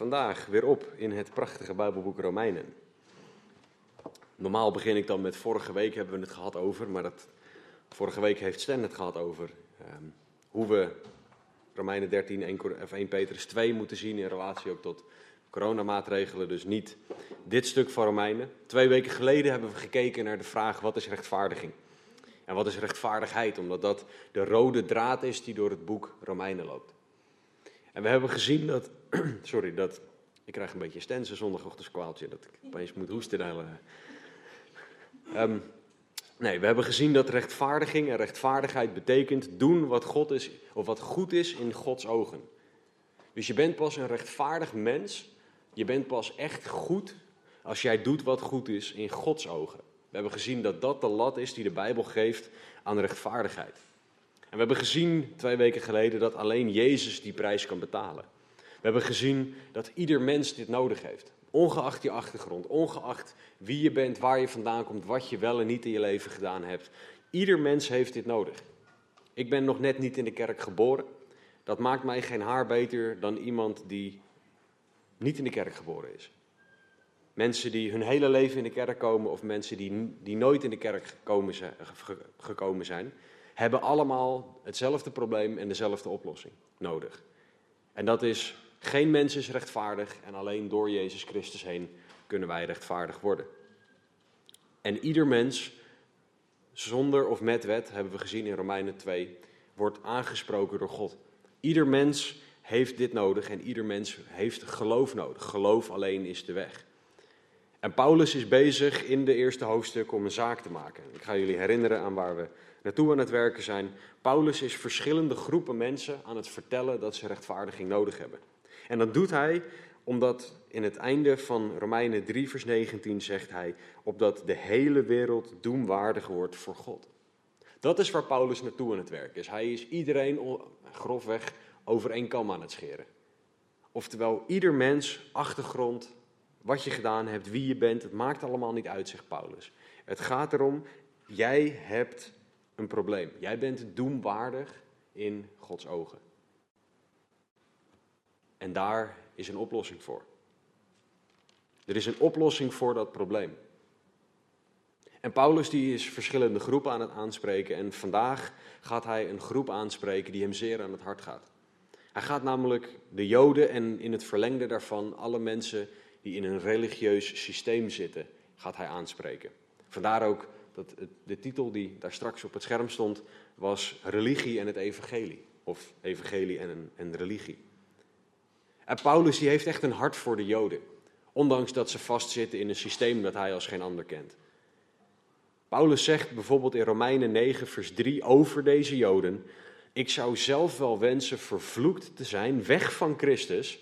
vandaag weer op in het prachtige Bijbelboek Romeinen. Normaal begin ik dan met vorige week hebben we het gehad over, maar dat, vorige week heeft Stan het gehad over ehm, hoe we Romeinen 13 1, Cor- of 1 Petrus 2 moeten zien in relatie ook tot coronamaatregelen. Dus niet dit stuk van Romeinen. Twee weken geleden hebben we gekeken naar de vraag wat is rechtvaardiging? En wat is rechtvaardigheid? Omdat dat de rode draad is die door het boek Romeinen loopt. En we hebben gezien dat, sorry, dat, ik krijg een beetje stensen zondagochtendkwaaltje, dat ik opeens moet hoesten. de hele- Ehm, nee, we hebben gezien dat rechtvaardiging en rechtvaardigheid betekent doen wat, God is, of wat goed is in Gods ogen. Dus je bent pas een rechtvaardig mens, je bent pas echt goed als jij doet wat goed is in Gods ogen. We hebben gezien dat dat de lat is die de Bijbel geeft aan rechtvaardigheid. En we hebben gezien twee weken geleden dat alleen Jezus die prijs kan betalen. We hebben gezien dat ieder mens dit nodig heeft. Ongeacht je achtergrond, ongeacht wie je bent, waar je vandaan komt, wat je wel en niet in je leven gedaan hebt. Ieder mens heeft dit nodig. Ik ben nog net niet in de kerk geboren. Dat maakt mij geen haar beter dan iemand die niet in de kerk geboren is. Mensen die hun hele leven in de kerk komen of mensen die, die nooit in de kerk gekomen zijn, ge- gekomen zijn, hebben allemaal hetzelfde probleem en dezelfde oplossing nodig. En dat is, geen mens is rechtvaardig en alleen door Jezus Christus heen kunnen wij rechtvaardig worden. En ieder mens, zonder of met wet, hebben we gezien in Romeinen 2, wordt aangesproken door God. Ieder mens heeft dit nodig en ieder mens heeft geloof nodig. Geloof alleen is de weg. En Paulus is bezig in de eerste hoofdstuk om een zaak te maken. Ik ga jullie herinneren aan waar we naartoe aan het werken zijn. Paulus is verschillende groepen mensen aan het vertellen dat ze rechtvaardiging nodig hebben. En dat doet hij omdat in het einde van Romeinen 3, vers 19 zegt hij, opdat de hele wereld doemwaardig wordt voor God. Dat is waar Paulus naartoe aan het werken is. Hij is iedereen grofweg over één kam aan het scheren. Oftewel, ieder mens, achtergrond, wat je gedaan hebt, wie je bent, het maakt allemaal niet uit, zegt Paulus. Het gaat erom, jij hebt een probleem. Jij bent doemwaardig in Gods ogen. En daar is een oplossing voor. Er is een oplossing voor dat probleem. En Paulus die is verschillende groepen aan het aanspreken en vandaag gaat hij een groep aanspreken die hem zeer aan het hart gaat. Hij gaat namelijk de Joden en in het verlengde daarvan alle mensen die in een religieus systeem zitten, gaat hij aanspreken. Vandaar ook dat de titel die daar straks op het scherm stond, was Religie en het Evangelie. Of Evangelie en, en religie. En Paulus die heeft echt een hart voor de Joden. Ondanks dat ze vastzitten in een systeem dat hij als geen ander kent. Paulus zegt bijvoorbeeld in Romeinen 9, vers 3 over deze Joden: Ik zou zelf wel wensen vervloekt te zijn, weg van Christus,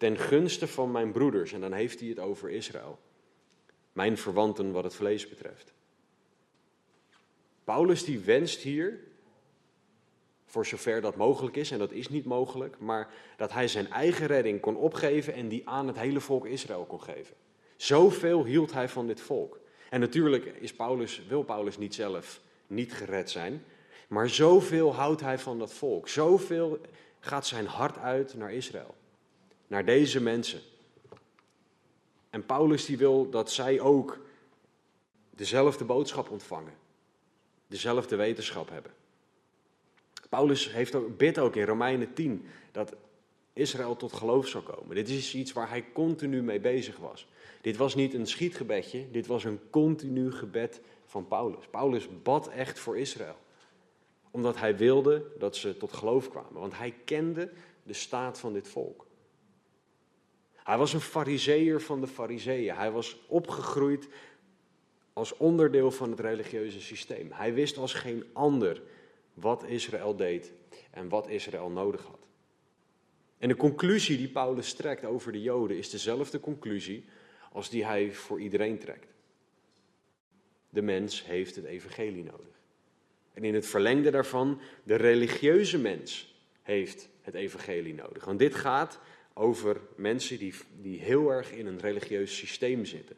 ten gunste van mijn broeders. En dan heeft hij het over Israël. Mijn verwanten wat het vlees betreft. Paulus die wenst hier, voor zover dat mogelijk is, en dat is niet mogelijk, maar dat hij zijn eigen redding kon opgeven en die aan het hele volk Israël kon geven. Zoveel hield hij van dit volk. En natuurlijk is Paulus, wil Paulus niet zelf niet gered zijn, maar zoveel houdt hij van dat volk. Zoveel gaat zijn hart uit naar Israël, naar deze mensen. En Paulus die wil dat zij ook dezelfde boodschap ontvangen, dezelfde wetenschap hebben. Paulus heeft ook, bidt ook in Romeinen 10 dat Israël tot geloof zou komen. Dit is iets waar hij continu mee bezig was. Dit was niet een schietgebedje, dit was een continu gebed van Paulus. Paulus bad echt voor Israël. Omdat hij wilde dat ze tot geloof kwamen. Want hij kende de staat van dit volk. Hij was een fariseer van de fariseeën. Hij was opgegroeid als onderdeel van het religieuze systeem. Hij wist als geen ander wat Israël deed en wat Israël nodig had. En de conclusie die Paulus trekt over de Joden is dezelfde conclusie als die hij voor iedereen trekt. De mens heeft het evangelie nodig. En in het verlengde daarvan, de religieuze mens heeft het evangelie nodig. Want dit gaat over mensen die, die heel erg in een religieus systeem zitten.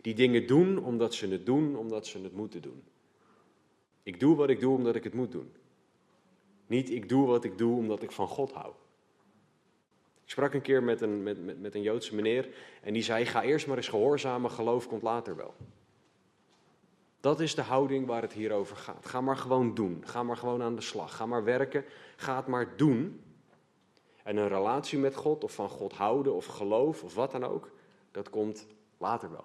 Die dingen doen omdat ze het doen, omdat ze het moeten doen. Ik doe wat ik doe omdat ik het moet doen. Niet ik doe wat ik doe omdat ik van God hou. Ik sprak een keer met een, met, met, met een Joodse meneer en die zei: Ga eerst maar eens gehoorzamen, geloof komt later wel. Dat is de houding waar het hier over gaat. Ga maar gewoon doen. Ga maar gewoon aan de slag. Ga maar werken. Ga het maar doen. En een relatie met God, of van God houden, of geloof, of wat dan ook, dat komt later wel.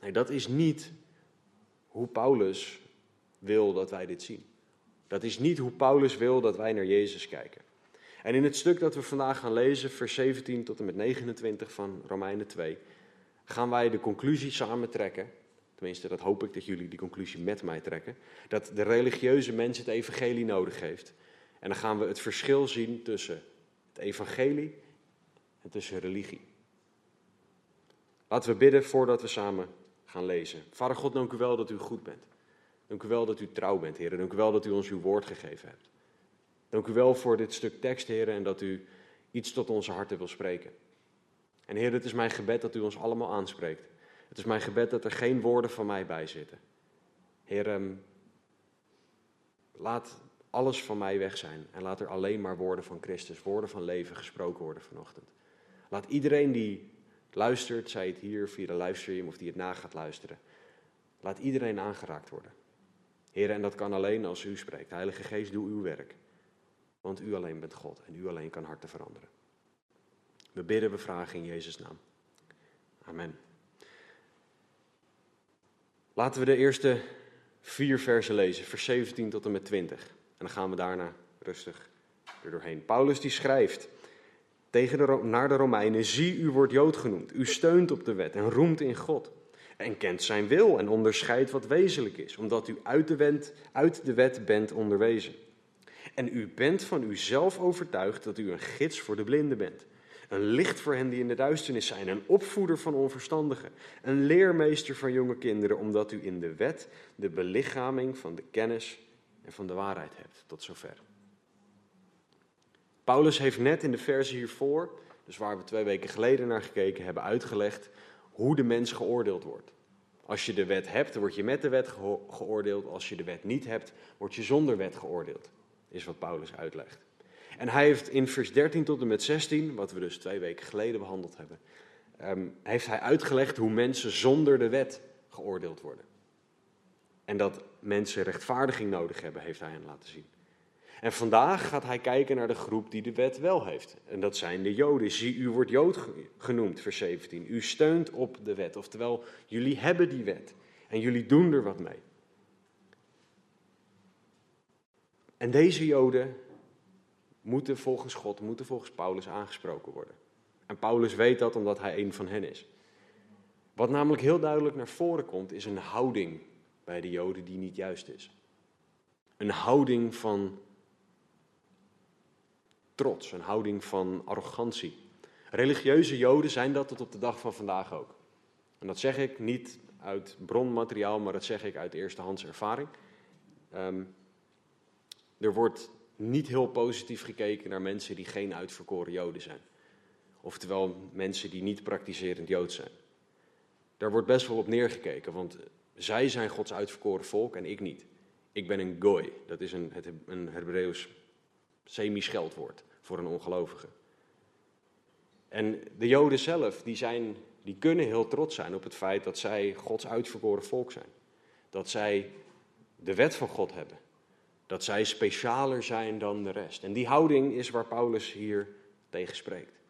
Nee, dat is niet hoe Paulus wil dat wij dit zien. Dat is niet hoe Paulus wil dat wij naar Jezus kijken. En in het stuk dat we vandaag gaan lezen, vers 17 tot en met 29 van Romeinen 2, gaan wij de conclusie samen trekken. Tenminste, dat hoop ik dat jullie die conclusie met mij trekken. Dat de religieuze mens het evangelie nodig heeft. En dan gaan we het verschil zien tussen het evangelie en tussen religie. Laten we bidden voordat we samen gaan lezen. Vader God, dank u wel dat u goed bent. Dank u wel dat u trouw bent, Heer. Dank u wel dat u ons uw woord gegeven hebt. Dank u wel voor dit stuk tekst, Heer, en dat u iets tot onze harten wil spreken. En Heer, het is mijn gebed dat u ons allemaal aanspreekt. Het is mijn gebed dat er geen woorden van mij bij zitten. Heer, laat alles van mij weg zijn en laat er alleen maar woorden van Christus, woorden van leven gesproken worden vanochtend. Laat iedereen die luistert, zij het hier via de livestream of die het na gaat luisteren, laat iedereen aangeraakt worden. Heer, en dat kan alleen als u spreekt. Heilige Geest, doe uw werk. Want u alleen bent God en u alleen kan harten veranderen. We bidden, we vragen in Jezus' naam. Amen. Laten we de eerste vier versen lezen, vers 17 tot en met 20. En dan gaan we daarna rustig er doorheen. Paulus die schrijft tegen de, naar de Romeinen, zie u wordt Jood genoemd, u steunt op de wet en roemt in God. En kent zijn wil en onderscheidt wat wezenlijk is, omdat u uit de, uit de wet bent onderwezen. En u bent van uzelf overtuigd dat u een gids voor de blinden bent. Een licht voor hen die in de duisternis zijn, een opvoeder van onverstandigen, een leermeester van jonge kinderen, omdat u in de wet de belichaming van de kennis en van de waarheid hebt. Tot zover. Paulus heeft net in de verse hiervoor, dus waar we twee weken geleden naar gekeken hebben, uitgelegd hoe de mens geoordeeld wordt. Als je de wet hebt, word je met de wet geoordeeld. Als je de wet niet hebt, word je zonder wet geoordeeld. Is wat Paulus uitlegt. En hij heeft in vers 13 tot en met 16, wat we dus twee weken geleden behandeld hebben, um, heeft hij uitgelegd hoe mensen zonder de wet geoordeeld worden. En dat mensen rechtvaardiging nodig hebben, heeft hij hen laten zien. En vandaag gaat hij kijken naar de groep die de wet wel heeft. En dat zijn de Joden. Zie, u wordt Jood genoemd, vers 17. U steunt op de wet. Oftewel, jullie hebben die wet. En jullie doen er wat mee. En deze Joden moeten volgens God, moeten volgens Paulus aangesproken worden. En Paulus weet dat omdat hij een van hen is. Wat namelijk heel duidelijk naar voren komt, is een houding bij de Joden die niet juist is. Een houding van trots, een houding van arrogantie. Religieuze Joden zijn dat tot op de dag van vandaag ook. En dat zeg ik niet uit bronmateriaal, maar dat zeg ik uit eerstehands ervaring. Um, er wordt niet heel positief gekeken naar mensen die geen uitverkoren Joden zijn. Oftewel mensen die niet praktiserend Jood zijn. Daar wordt best wel op neergekeken, want zij zijn Gods uitverkoren volk en ik niet. Ik ben een goy, dat is een, een Hebreeuws semi-scheldwoord voor een ongelovige. En de Joden zelf, die, zijn, die kunnen heel trots zijn op het feit dat zij Gods uitverkoren volk zijn. Dat zij de wet van God hebben. Dat zij specialer zijn dan de rest. En die houding is waar Paulus hier tegen spreekt.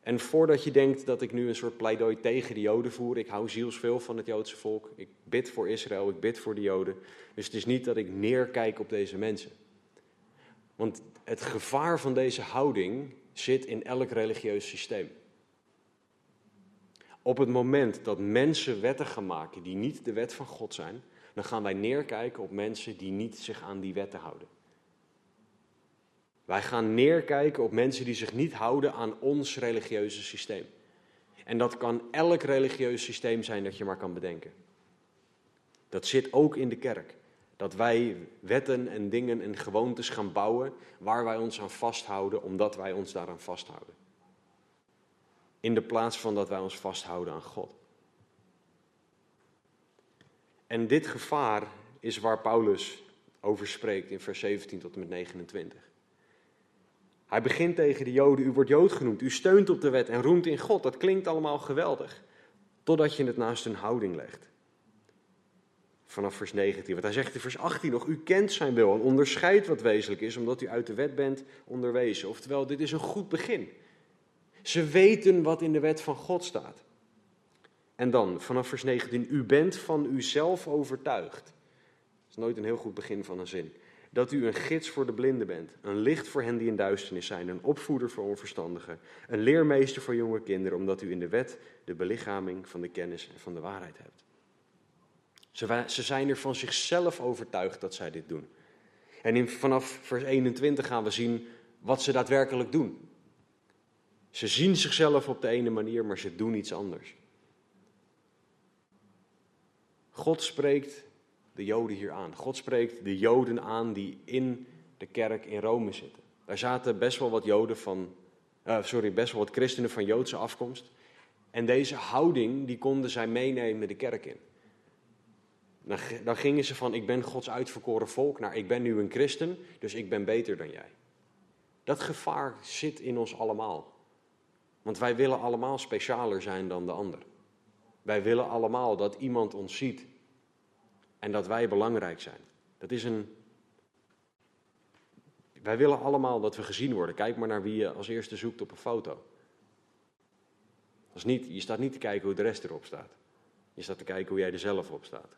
En voordat je denkt dat ik nu een soort pleidooi tegen de Joden voer, ik hou zielsveel van het Joodse volk, ik bid voor Israël, ik bid voor de Joden. Dus het is niet dat ik neerkijk op deze mensen. Want het gevaar van deze houding zit in elk religieus systeem. Op het moment dat mensen wetten gaan maken die niet de wet van God zijn, dan gaan wij neerkijken op mensen die niet zich aan die wetten houden. Wij gaan neerkijken op mensen die zich niet houden aan ons religieuze systeem. En dat kan elk religieus systeem zijn dat je maar kan bedenken. Dat zit ook in de kerk. Dat wij wetten en dingen en gewoontes gaan bouwen waar wij ons aan vasthouden, omdat wij ons daaraan vasthouden. In de plaats van dat wij ons vasthouden aan God. En dit gevaar is waar Paulus over spreekt in vers 17 tot en met 29. Hij begint tegen de Joden: U wordt Jood genoemd, u steunt op de wet en roemt in God. Dat klinkt allemaal geweldig, totdat je het naast een houding legt. Vanaf vers 19, want hij zegt in vers 18 nog: U kent zijn wil en onderscheidt wat wezenlijk is, omdat u uit de wet bent onderwezen. Oftewel, dit is een goed begin. Ze weten wat in de wet van God staat. En dan, vanaf vers 19, u bent van uzelf overtuigd. Dat is nooit een heel goed begin van een zin. Dat u een gids voor de blinden bent, een licht voor hen die in duisternis zijn, een opvoeder voor onverstandigen, een leermeester voor jonge kinderen, omdat u in de wet de belichaming van de kennis en van de waarheid hebt. Ze, ze zijn er van zichzelf overtuigd dat zij dit doen. En in, vanaf vers 21 gaan we zien wat ze daadwerkelijk doen. Ze zien zichzelf op de ene manier, maar ze doen iets anders. God spreekt de Joden hier aan. God spreekt de Joden aan die in de kerk in Rome zitten. Daar zaten best wel wat Joden van, uh, sorry, best wel wat christenen van Joodse afkomst. En deze houding, die konden zij meenemen de kerk in. Dan, dan gingen ze van, ik ben Gods uitverkoren volk, naar ik ben nu een christen, dus ik ben beter dan jij. Dat gevaar zit in ons allemaal. Want wij willen allemaal specialer zijn dan de ander. Wij willen allemaal dat iemand ons ziet en dat wij belangrijk zijn. Dat is een. Wij willen allemaal dat we gezien worden. Kijk maar naar wie je als eerste zoekt op een foto. Dat is niet, je staat niet te kijken hoe de rest erop staat. Je staat te kijken hoe jij er zelf op staat.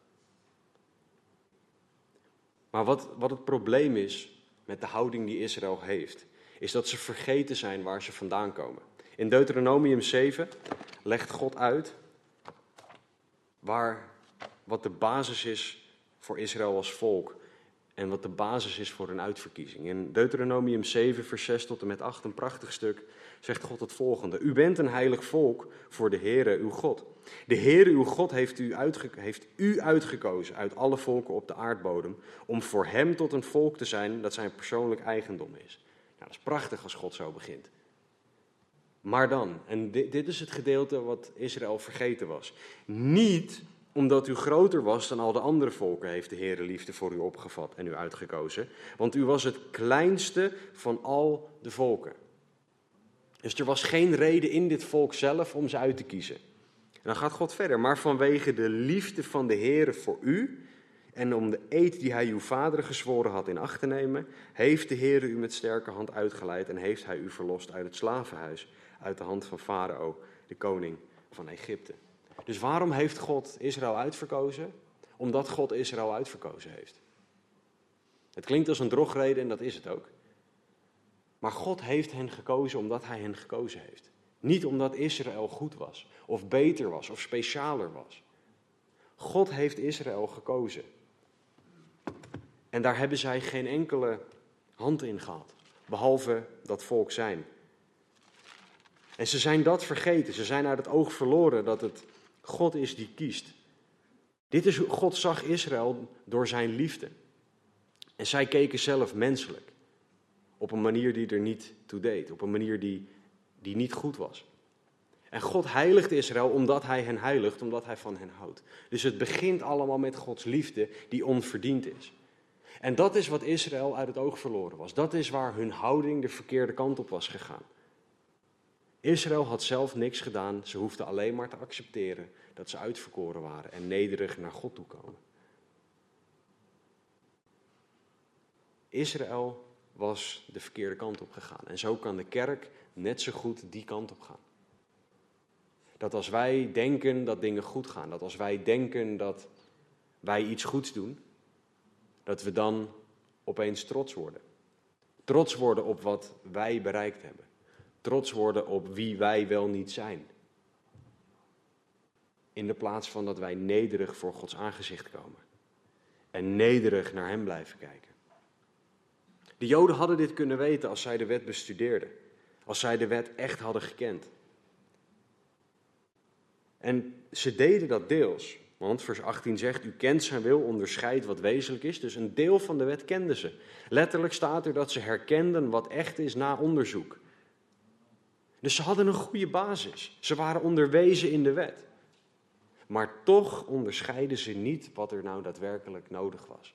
Maar wat, wat het probleem is met de houding die Israël heeft, is dat ze vergeten zijn waar ze vandaan komen. In Deuteronomium 7 legt God uit waar, wat de basis is voor Israël als volk en wat de basis is voor een uitverkiezing. In Deuteronomium 7, vers 6 tot en met 8, een prachtig stuk, zegt God het volgende. U bent een heilig volk voor de Heere uw God. De Heere uw God heeft u, heeft u uitgekozen uit alle volken op de aardbodem om voor hem tot een volk te zijn dat zijn persoonlijk eigendom is. Nou, dat is prachtig als God zo begint. Maar dan, en dit, dit is het gedeelte wat Israël vergeten was. Niet omdat u groter was dan al de andere volken, heeft de Heer liefde voor u opgevat en u uitgekozen. Want u was het kleinste van al de volken. Dus er was geen reden in dit volk zelf om ze uit te kiezen. En dan gaat God verder. Maar vanwege de liefde van de Heer voor u en om de eed die hij uw vader gezworen had in acht te nemen, heeft de Heer u met sterke hand uitgeleid en heeft hij u verlost uit het slavenhuis uit de hand van Farao, de koning van Egypte. Dus waarom heeft God Israël uitverkozen? Omdat God Israël uitverkozen heeft. Het klinkt als een drogreden en dat is het ook. Maar God heeft hen gekozen omdat hij hen gekozen heeft. Niet omdat Israël goed was, of beter was, of specialer was. God heeft Israël gekozen. En daar hebben zij geen enkele hand in gehad, behalve dat volk zijn. En ze zijn dat vergeten. Ze zijn uit het oog verloren dat het God is die kiest. Dit is hoe God zag Israël door zijn liefde. En zij keken zelf menselijk. Op een manier die er niet toe deed. Op een manier die, die niet goed was. En God heiligt Israël omdat hij hen heiligt, omdat hij van hen houdt. Dus het begint allemaal met Gods liefde die onverdiend is. En dat is wat Israël uit het oog verloren was. Dat is waar hun houding de verkeerde kant op was gegaan. Israël had zelf niks gedaan, ze hoefden alleen maar te accepteren dat ze uitverkoren waren en nederig naar God toe komen. Israël was de verkeerde kant op gegaan en zo kan de kerk net zo goed die kant op gaan. Dat als wij denken dat dingen goed gaan, dat als wij denken dat wij iets goeds doen, dat we dan opeens trots worden. Trots worden op wat wij bereikt hebben trots worden op wie wij wel niet zijn. In de plaats van dat wij nederig voor Gods aangezicht komen. En nederig naar Hem blijven kijken. De Joden hadden dit kunnen weten als zij de wet bestudeerden. Als zij de wet echt hadden gekend. En ze deden dat deels. Want vers 18 zegt, u kent zijn wil, onderscheidt wat wezenlijk is. Dus een deel van de wet kenden ze. Letterlijk staat er dat ze herkenden wat echt is na onderzoek. Dus ze hadden een goede basis. Ze waren onderwezen in de wet. Maar toch onderscheiden ze niet wat er nou daadwerkelijk nodig was.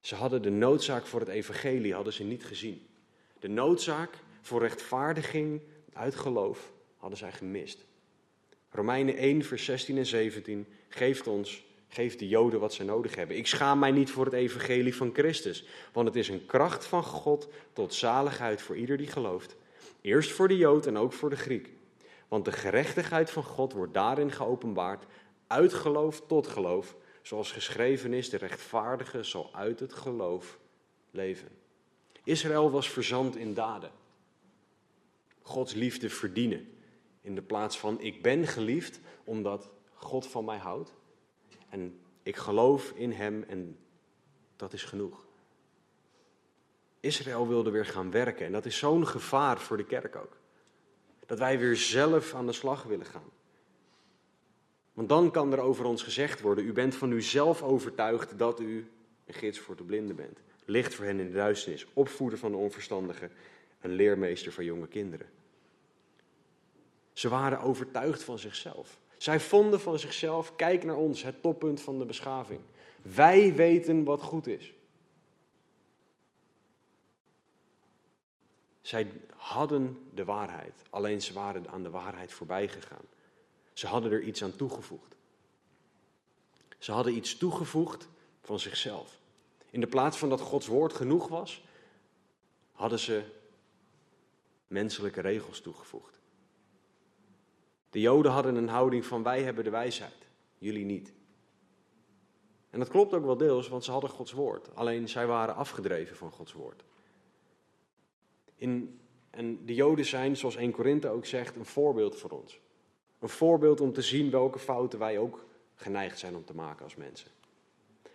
Ze hadden de noodzaak voor het evangelie hadden ze niet gezien. De noodzaak voor rechtvaardiging uit geloof hadden zij gemist. Romeinen 1, vers 16 en 17 geeft ons, geeft de Joden wat ze nodig hebben. Ik schaam mij niet voor het evangelie van Christus, want het is een kracht van God tot zaligheid voor ieder die gelooft. Eerst voor de Jood en ook voor de Griek. Want de gerechtigheid van God wordt daarin geopenbaard, uit geloof tot geloof, zoals geschreven is, de rechtvaardige zal uit het geloof leven. Israël was verzand in daden. Gods liefde verdienen. In de plaats van ik ben geliefd omdat God van mij houdt. En ik geloof in Hem en dat is genoeg. Israël wilde weer gaan werken en dat is zo'n gevaar voor de kerk ook. Dat wij weer zelf aan de slag willen gaan. Want dan kan er over ons gezegd worden: U bent van uzelf overtuigd dat u een gids voor de blinden bent. Licht voor hen in de duisternis, opvoeder van de onverstandigen, een leermeester van jonge kinderen. Ze waren overtuigd van zichzelf. Zij vonden van zichzelf, kijk naar ons, het toppunt van de beschaving. Wij weten wat goed is. Zij hadden de waarheid, alleen ze waren aan de waarheid voorbij gegaan. Ze hadden er iets aan toegevoegd. Ze hadden iets toegevoegd van zichzelf. In de plaats van dat Gods woord genoeg was, hadden ze menselijke regels toegevoegd. De Joden hadden een houding van wij hebben de wijsheid, jullie niet. En dat klopt ook wel deels, want ze hadden Gods woord. Alleen zij waren afgedreven van Gods woord. In, en de Joden zijn, zoals 1 Korinthe ook zegt, een voorbeeld voor ons. Een voorbeeld om te zien welke fouten wij ook geneigd zijn om te maken als mensen.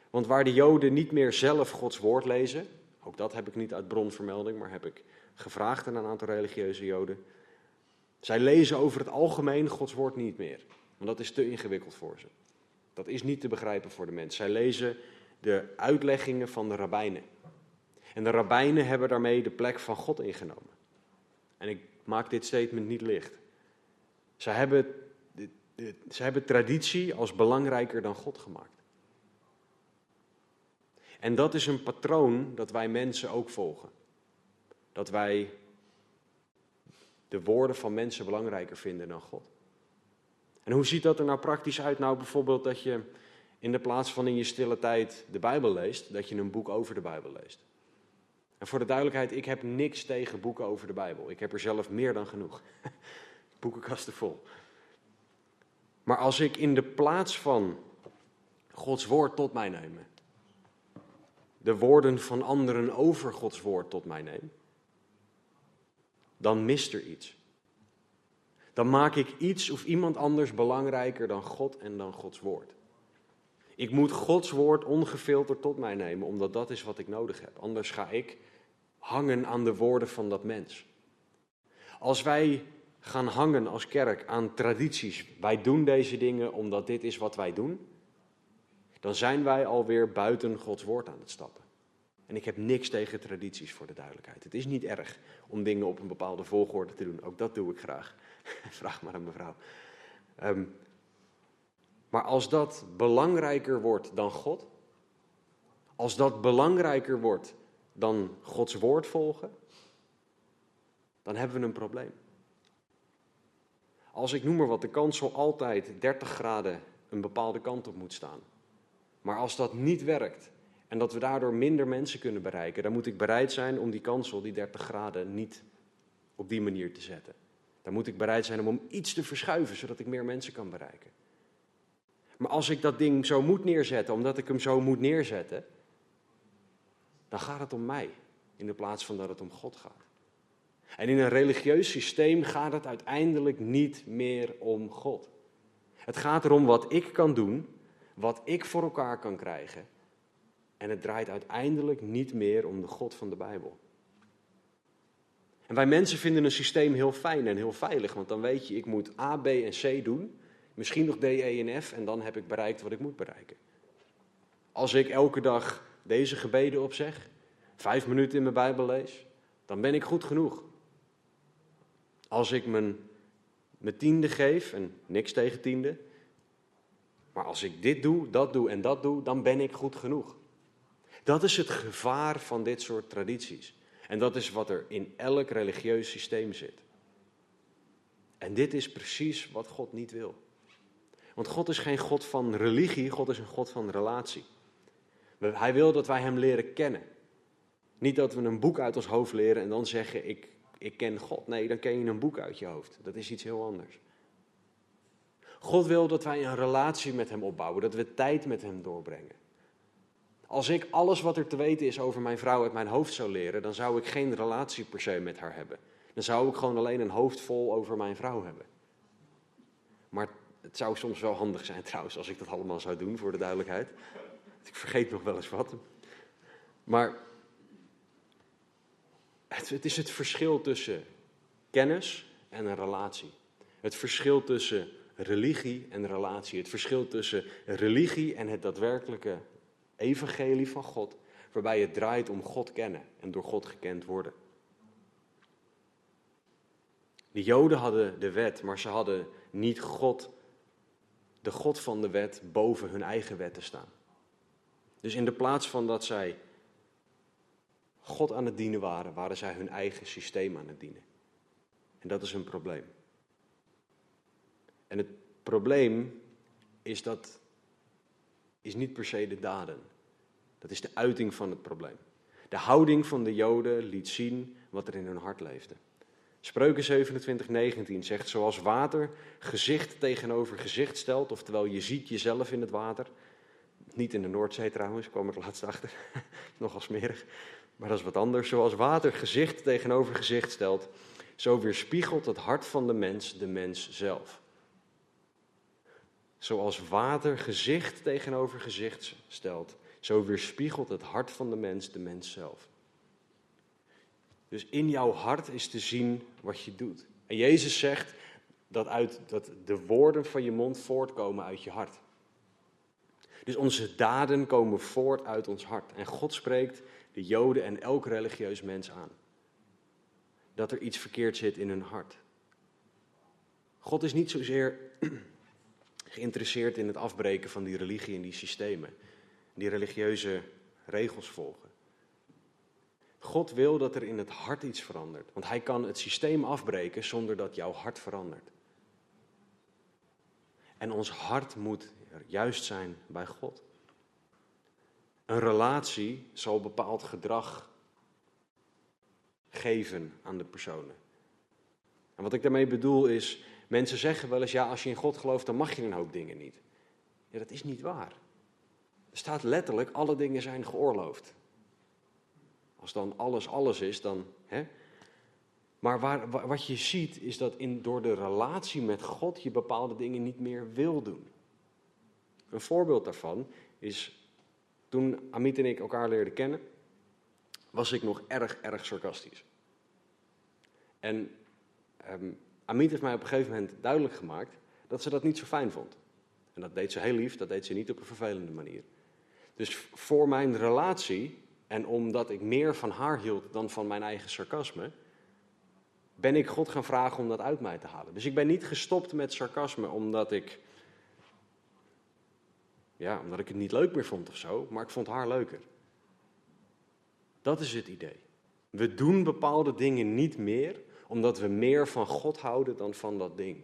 Want waar de Joden niet meer zelf Gods woord lezen, ook dat heb ik niet uit bronvermelding, maar heb ik gevraagd aan een aantal religieuze Joden, zij lezen over het algemeen Gods woord niet meer, want dat is te ingewikkeld voor ze. Dat is niet te begrijpen voor de mens. Zij lezen de uitleggingen van de rabbijnen. En de rabbijnen hebben daarmee de plek van God ingenomen. En ik maak dit statement niet licht. Zij hebben, zij hebben traditie als belangrijker dan God gemaakt. En dat is een patroon dat wij mensen ook volgen. Dat wij de woorden van mensen belangrijker vinden dan God. En hoe ziet dat er nou praktisch uit? Nou, bijvoorbeeld dat je in de plaats van in je stille tijd de Bijbel leest, dat je een boek over de Bijbel leest. En voor de duidelijkheid, ik heb niks tegen boeken over de Bijbel. Ik heb er zelf meer dan genoeg. Boekenkasten vol. Maar als ik in de plaats van Gods woord tot mij neem, de woorden van anderen over Gods woord tot mij neem, dan mist er iets. Dan maak ik iets of iemand anders belangrijker dan God en dan Gods woord. Ik moet Gods woord ongefilterd tot mij nemen, omdat dat is wat ik nodig heb. Anders ga ik hangen aan de woorden van dat mens. Als wij gaan hangen als kerk aan tradities, wij doen deze dingen omdat dit is wat wij doen, dan zijn wij alweer buiten Gods woord aan het stappen. En ik heb niks tegen tradities voor de duidelijkheid. Het is niet erg om dingen op een bepaalde volgorde te doen. Ook dat doe ik graag. Vraag maar aan mevrouw. Um, maar als dat belangrijker wordt dan God, als dat belangrijker wordt dan Gods woord volgen, dan hebben we een probleem. Als ik noem maar wat, de kansel altijd 30 graden een bepaalde kant op moet staan. Maar als dat niet werkt, en dat we daardoor minder mensen kunnen bereiken, dan moet ik bereid zijn om die kansel, die 30 graden, niet op die manier te zetten. Dan moet ik bereid zijn om hem iets te verschuiven, zodat ik meer mensen kan bereiken. Maar als ik dat ding zo moet neerzetten, omdat ik hem zo moet neerzetten, dan gaat het om mij, in de plaats van dat het om God gaat. En in een religieus systeem gaat het uiteindelijk niet meer om God. Het gaat erom wat ik kan doen, wat ik voor elkaar kan krijgen En het draait uiteindelijk niet meer om de God van de Bijbel. En wij mensen vinden een systeem heel fijn en heel veilig, want dan weet je, ik moet A, B en C doen, misschien nog D, E en F en dan heb ik bereikt wat ik moet bereiken. Als ik elke dag deze gebeden opzeg, vijf minuten in mijn Bijbel lees, dan ben ik goed genoeg. Als ik mijn, mijn tiende geef, en niks tegen tiende, maar als ik dit doe, dat doe en dat doe, dan ben ik goed genoeg. Dat is het gevaar van dit soort tradities. En dat is wat er in elk religieus systeem zit. En dit is precies wat God niet wil. Want God is geen God van religie, God is een God van relatie. Hij wil dat wij Hem leren kennen. Niet dat we een boek uit ons hoofd leren en dan zeggen: ik, ik ken God. Nee, dan ken je een boek uit je hoofd. Dat is iets heel anders. God wil dat wij een relatie met Hem opbouwen, dat we tijd met Hem doorbrengen. Als ik alles wat er te weten is over mijn vrouw uit mijn hoofd zou leren, dan zou ik geen relatie per se met haar hebben. Dan zou ik gewoon alleen een hoofd vol over mijn vrouw hebben. Maar het zou soms wel handig zijn trouwens als ik dat allemaal zou doen, voor de duidelijkheid. Ik vergeet nog wel eens wat. Maar het, het is het verschil tussen kennis en een relatie. Het verschil tussen religie en relatie. Het verschil tussen religie en het daadwerkelijke evangelie van God, waarbij het draait om God kennen en door God gekend worden. De Joden hadden de wet, maar ze hadden niet God, de God van de wet, boven hun eigen wet te staan. Dus in de plaats van dat zij God aan het dienen waren, waren zij hun eigen systeem aan het dienen. En dat is een probleem. En het probleem is dat is niet per se de daden. Dat is de uiting van het probleem. De houding van de Joden liet zien wat er in hun hart leefde. Spreuken 27, 19 zegt: Zoals water gezicht tegenover gezicht stelt, oftewel je ziet jezelf in het water. Niet in de Noordzee trouwens, kwam ik laatst achter. Nogal smerig. Maar dat is wat anders. Zoals water gezicht tegenover gezicht stelt, zo weerspiegelt het hart van de mens de mens zelf. Zoals water gezicht tegenover gezicht stelt, zo weerspiegelt het hart van de mens de mens zelf. Dus in jouw hart is te zien wat je doet. En Jezus zegt dat, uit, dat de woorden van je mond voortkomen uit je hart. Dus onze daden komen voort uit ons hart. En God spreekt de Joden en elk religieus mens aan. Dat er iets verkeerd zit in hun hart. God is niet zozeer geïnteresseerd in het afbreken van die religie en die systemen, die religieuze regels volgen. God wil dat er in het hart iets verandert, want Hij kan het systeem afbreken zonder dat jouw hart verandert. En ons hart moet juist zijn bij God. Een relatie zal bepaald gedrag geven aan de personen. En wat ik daarmee bedoel is, Mensen zeggen wel eens, ja, als je in God gelooft, dan mag je een hoop dingen niet. Ja, dat is niet waar. Er staat letterlijk, alle dingen zijn geoorloofd. Als dan alles alles is, dan... Hè? Maar waar, wat je ziet, is dat in, door de relatie met God je bepaalde dingen niet meer wil doen. Een voorbeeld daarvan is, toen Amit en ik elkaar leerden kennen, was ik nog erg, erg sarcastisch. En um, Amit heeft mij op een gegeven moment duidelijk gemaakt dat ze dat niet zo fijn vond. En dat deed ze heel lief, dat deed ze niet op een vervelende manier. Dus voor mijn relatie, en omdat ik meer van haar hield dan van mijn eigen sarcasme, ben ik God gaan vragen om dat uit mij te halen. Dus ik ben niet gestopt met sarcasme omdat ik, ja, omdat ik het niet leuk meer vond of zo, maar ik vond haar leuker. Dat is het idee. We doen bepaalde dingen niet meer omdat we meer van God houden dan van dat ding.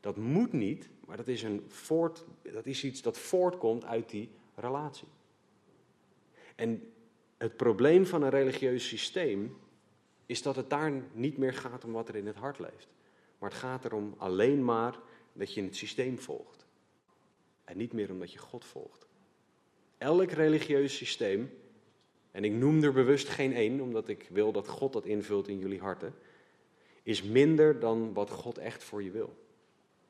Dat moet niet, maar dat is, een voort, dat is iets dat voortkomt uit die relatie. En het probleem van een religieus systeem is dat het daar niet meer gaat om wat er in het hart leeft. Maar het gaat erom alleen maar dat je het systeem volgt. En niet meer omdat je God volgt. Elk religieus systeem, en ik noem er bewust geen één, omdat ik wil dat God dat invult in jullie harten is minder dan wat God echt voor je wil.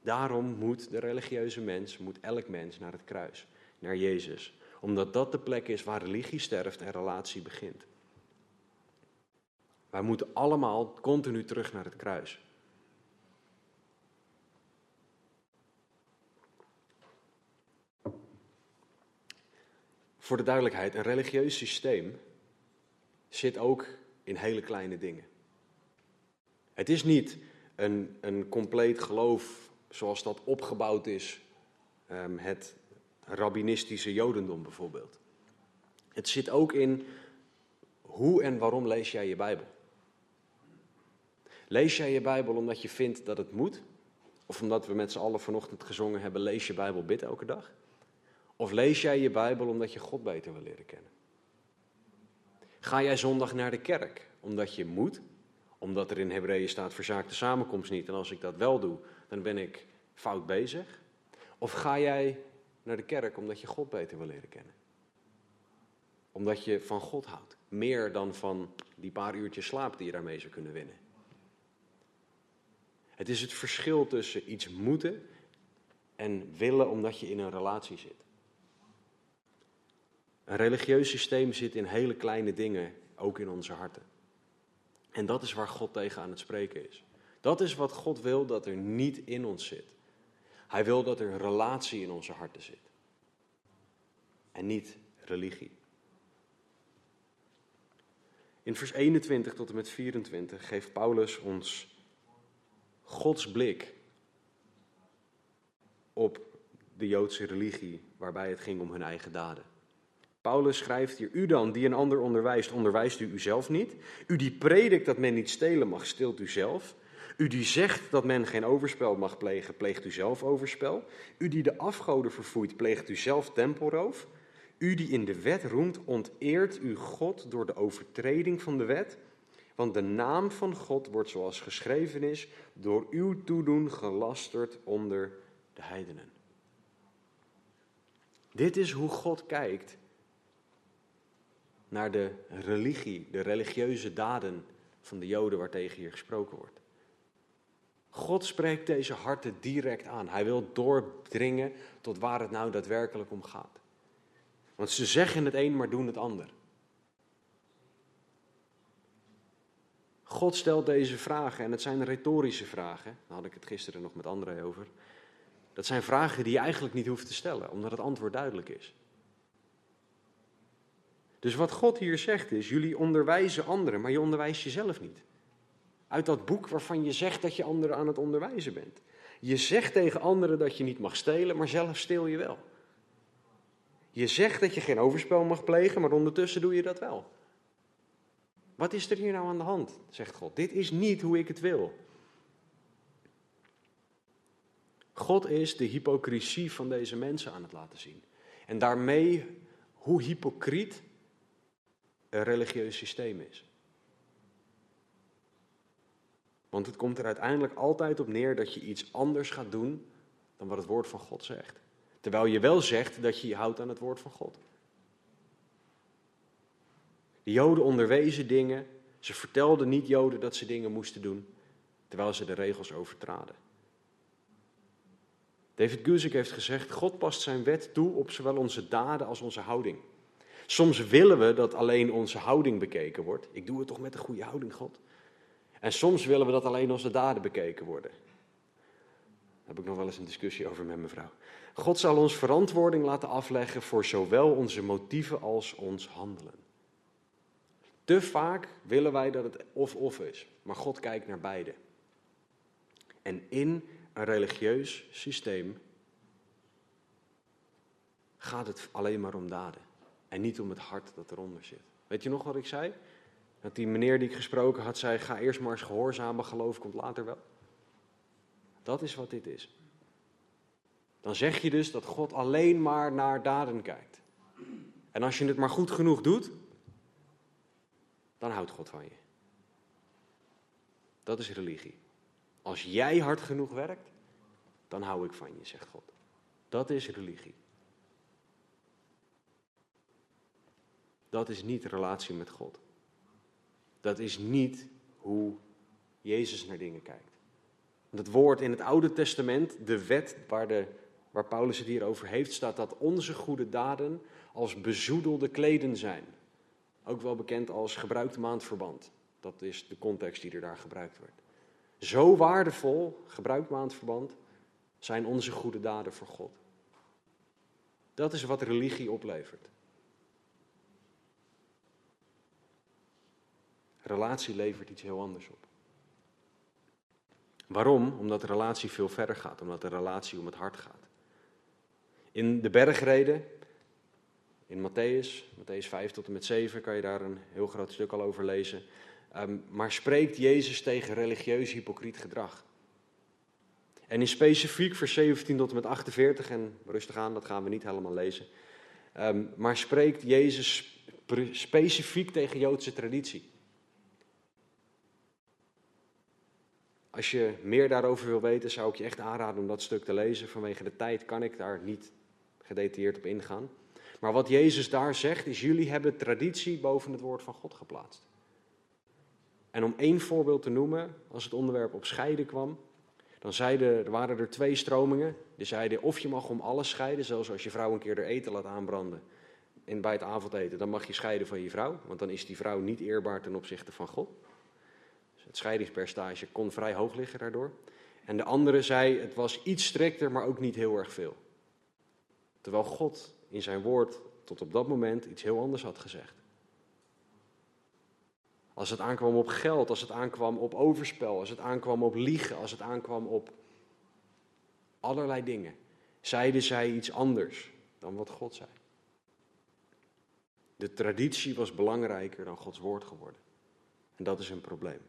Daarom moet de religieuze mens, moet elk mens naar het kruis, naar Jezus, Omdat dat de plek is waar religie sterft en relatie begint. Wij moeten allemaal continu terug naar het kruis. Voor de duidelijkheid, een religieus systeem zit ook in hele kleine dingen. Het is niet een, een compleet geloof zoals dat opgebouwd is, um, het rabbinistische jodendom bijvoorbeeld. Het zit ook in hoe en waarom lees jij je Bijbel. Lees jij je Bijbel omdat je vindt dat het moet? Of omdat we met z'n allen vanochtend gezongen hebben, lees je Bijbel, bid elke dag? Of lees jij je Bijbel omdat je God beter wil leren kennen? Ga jij zondag naar de kerk omdat je moet? Omdat er in Hebreeën staat, verzaak de samenkomst niet. En als ik dat wel doe, dan ben ik fout bezig. Of ga jij naar de kerk omdat je God beter wil leren kennen? Omdat je van God houdt. Meer dan van die paar uurtjes slaap die je daarmee zou kunnen winnen. Het is het verschil tussen iets moeten en willen omdat je in een relatie zit. Een religieus systeem zit in hele kleine dingen, ook in onze harten. En dat is waar God tegen aan het spreken is. Dat is wat God wil dat er niet in ons zit. Hij wil dat er relatie in onze harten zit. En niet religie. In vers 21 tot en met 24 geeft Paulus ons Gods blik op de Joodse religie, waarbij het ging om hun eigen daden. Paulus schrijft hier, u dan, die een ander onderwijst, onderwijst u uzelf niet? U die predikt dat men niet stelen mag, stilt u zelf? U die zegt dat men geen overspel mag plegen, pleegt u zelf overspel? U die de afgoden verfoeit, pleegt u zelf tempelroof? U die in de wet roemt, onteert u God door de overtreding van de wet? Want de naam van God wordt zoals geschreven is, door uw toedoen gelasterd onder de heidenen. Dit is hoe God kijkt naar de religie, de religieuze daden van de Joden waartegen hier gesproken wordt. God spreekt deze harten direct aan. Hij wil doordringen tot waar het nou daadwerkelijk om gaat. Want ze zeggen het een, maar doen het ander. God stelt deze vragen en het zijn retorische vragen. Daar had ik het gisteren nog met André over. Dat zijn vragen die je eigenlijk niet hoeft te stellen, omdat het antwoord duidelijk is. Dus wat God hier zegt is, jullie onderwijzen anderen, maar je onderwijst jezelf niet. Uit dat boek waarvan je zegt dat je anderen aan het onderwijzen bent. Je zegt tegen anderen dat je niet mag stelen, maar zelf steel je wel. Je zegt dat je geen overspel mag plegen, maar ondertussen doe je dat wel. Wat is er hier nou aan de hand? zegt God. Dit is niet hoe ik het wil. God is de hypocrisie van deze mensen aan het laten zien. En daarmee hoe hypocriet een religieus systeem is. Want het komt er uiteindelijk altijd op neer dat je iets anders gaat doen dan wat het woord van God zegt. Terwijl je wel zegt dat je je houdt aan het woord van God. De Joden onderwezen dingen, ze vertelden niet-Joden dat ze dingen moesten doen, terwijl ze de regels overtraden. David Guzik heeft gezegd: God past zijn wet toe op zowel onze daden als onze houding. Soms willen we dat alleen onze houding bekeken wordt. Ik doe het toch met een goede houding, God. En soms willen we dat alleen onze daden bekeken worden. Daar heb ik nog wel eens een discussie over met mijn vrouw. God zal ons verantwoording laten afleggen voor zowel onze motieven als ons handelen. Te vaak willen wij dat het of-of is, maar God kijkt naar beide. En in een religieus systeem gaat het alleen maar om daden. En niet om het hart dat eronder zit. Weet je nog wat ik zei? Dat die meneer die ik gesproken had zei: ga eerst maar eens gehoorzamen, geloof komt later wel. Dat is wat dit is. Dan zeg je dus dat God alleen maar naar daden kijkt. En als je het maar goed genoeg doet, dan houdt God van je. Dat is religie. Als jij hard genoeg werkt, dan hou ik van je, zegt God. Dat is religie. Dat is niet relatie met God. Dat is niet hoe Jezus naar dingen kijkt. Het woord in het Oude Testament, de wet waar de waar Paulus het hier over heeft, staat dat onze goede daden als bezoedelde kleden zijn. Ook wel bekend als gebruikt maandverband. Dat is de context die er daar gebruikt wordt. Zo waardevol, gebruikt maandverband, zijn onze goede daden voor God. Dat is wat religie oplevert. Relatie levert iets heel anders op. Waarom? Omdat de relatie veel verder gaat, omdat de relatie om het hart gaat. In de bergreden, in Matthäus, Matthäus 5 tot en met 7, kan je daar een heel groot stuk al over lezen. Um, maar spreekt Jezus tegen religieus hypocriet gedrag. En in specifiek vers 17 tot en met 48, en rustig aan, dat gaan we niet helemaal lezen. Um, maar spreekt Jezus specifiek tegen Joodse traditie. Als je meer daarover wil weten, zou ik je echt aanraden om dat stuk te lezen. Vanwege de tijd kan ik daar niet gedetailleerd op ingaan. Maar wat Jezus daar zegt, is: jullie hebben traditie boven het woord van God geplaatst. En om één voorbeeld te noemen, als het onderwerp op scheiden kwam, dan zeiden, er waren er twee stromingen. Die zeiden: of je mag om alles scheiden, zoals als je vrouw een keer er eten laat aanbranden in, bij het avondeten, dan mag je scheiden van je vrouw, want dan is die vrouw niet eerbaar ten opzichte van God. Het scheidingspercentage kon vrij hoog liggen daardoor. En de andere zei, het was iets strikter, maar ook niet heel erg veel. Terwijl God in zijn woord tot op dat moment iets heel anders had gezegd. Als het aankwam op geld, als het aankwam op overspel, als het aankwam op liegen, als het aankwam op allerlei dingen, zeiden zij iets anders dan wat God zei. De traditie was belangrijker dan Gods woord geworden. En dat is een probleem.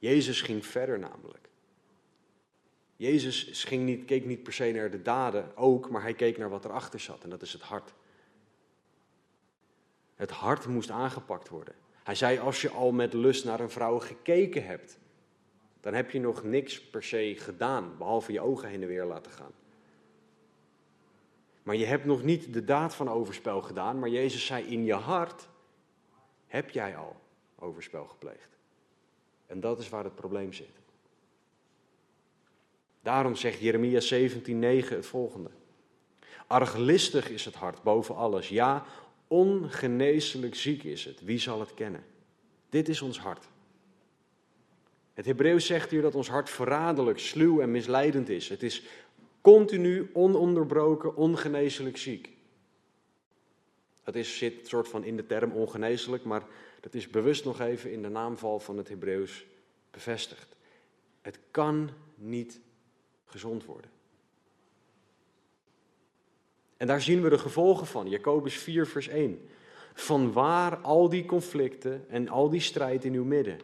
Jezus ging verder namelijk. Jezus ging niet, keek niet per se naar de daden ook, maar hij keek naar wat erachter zat en dat is het hart. Het hart moest aangepakt worden. Hij zei, als je al met lust naar een vrouw gekeken hebt, dan heb je nog niks per se gedaan, behalve je ogen heen en weer laten gaan. Maar je hebt nog niet de daad van overspel gedaan, maar Jezus zei, in je hart heb jij al overspel gepleegd. En dat is waar het probleem zit. Daarom zegt Jeremia 17:9 het volgende. Arglistig is het hart boven alles. Ja, ongeneeslijk ziek is het. Wie zal het kennen? Dit is ons hart. Het Hebreeuws zegt hier dat ons hart verraderlijk, sluw en misleidend is. Het is continu, ononderbroken, ongeneeslijk ziek. Dat is, zit soort van in de term ongeneeslijk, maar dat is bewust nog even in de naamval van het Hebreeuws bevestigd. Het kan niet gezond worden. En daar zien we de gevolgen van. Jacobus 4, vers 1. Van waar al die conflicten en al die strijd in uw midden?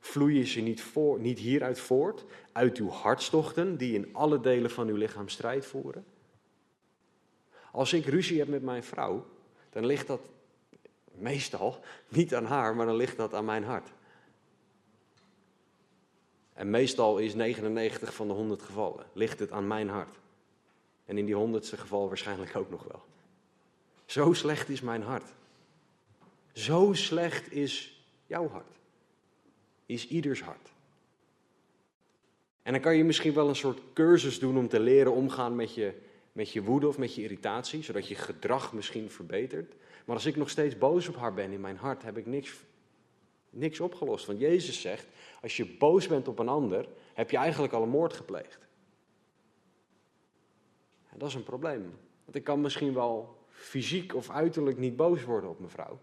Vloeien ze niet, voor, niet hieruit voort, uit uw hartstochten die in alle delen van uw lichaam strijd voeren? Als ik ruzie heb met mijn vrouw, dan ligt dat meestal niet aan haar, maar dan ligt dat aan mijn hart. En meestal is 99 van de 100 gevallen, ligt het aan mijn hart. En in die honderdste geval waarschijnlijk ook nog wel. Zo slecht is mijn hart. Zo slecht is jouw hart. Is ieders hart. En dan kan je misschien wel een soort cursus doen om te leren omgaan met je, met je woede of met je irritatie, zodat je gedrag misschien verbetert. Maar als ik nog steeds boos op haar ben in mijn hart, heb ik niks, niks opgelost. Want Jezus zegt, als je boos bent op een ander, heb je eigenlijk al een moord gepleegd. En dat is een probleem. Want ik kan misschien wel fysiek of uiterlijk niet boos worden op mijn vrouw.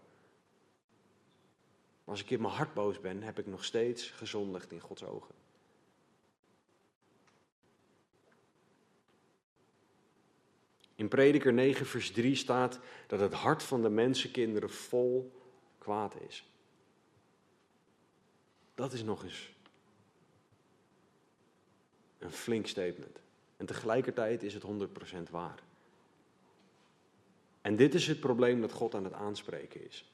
Maar als ik in mijn hart boos ben, heb ik nog steeds gezondigd in Gods ogen. In Prediker 9, vers 3 staat dat het hart van de mensenkinderen vol kwaad is. Dat is nog eens een flink statement. En tegelijkertijd is het 100% waar. En dit is het probleem dat God aan het aanspreken is.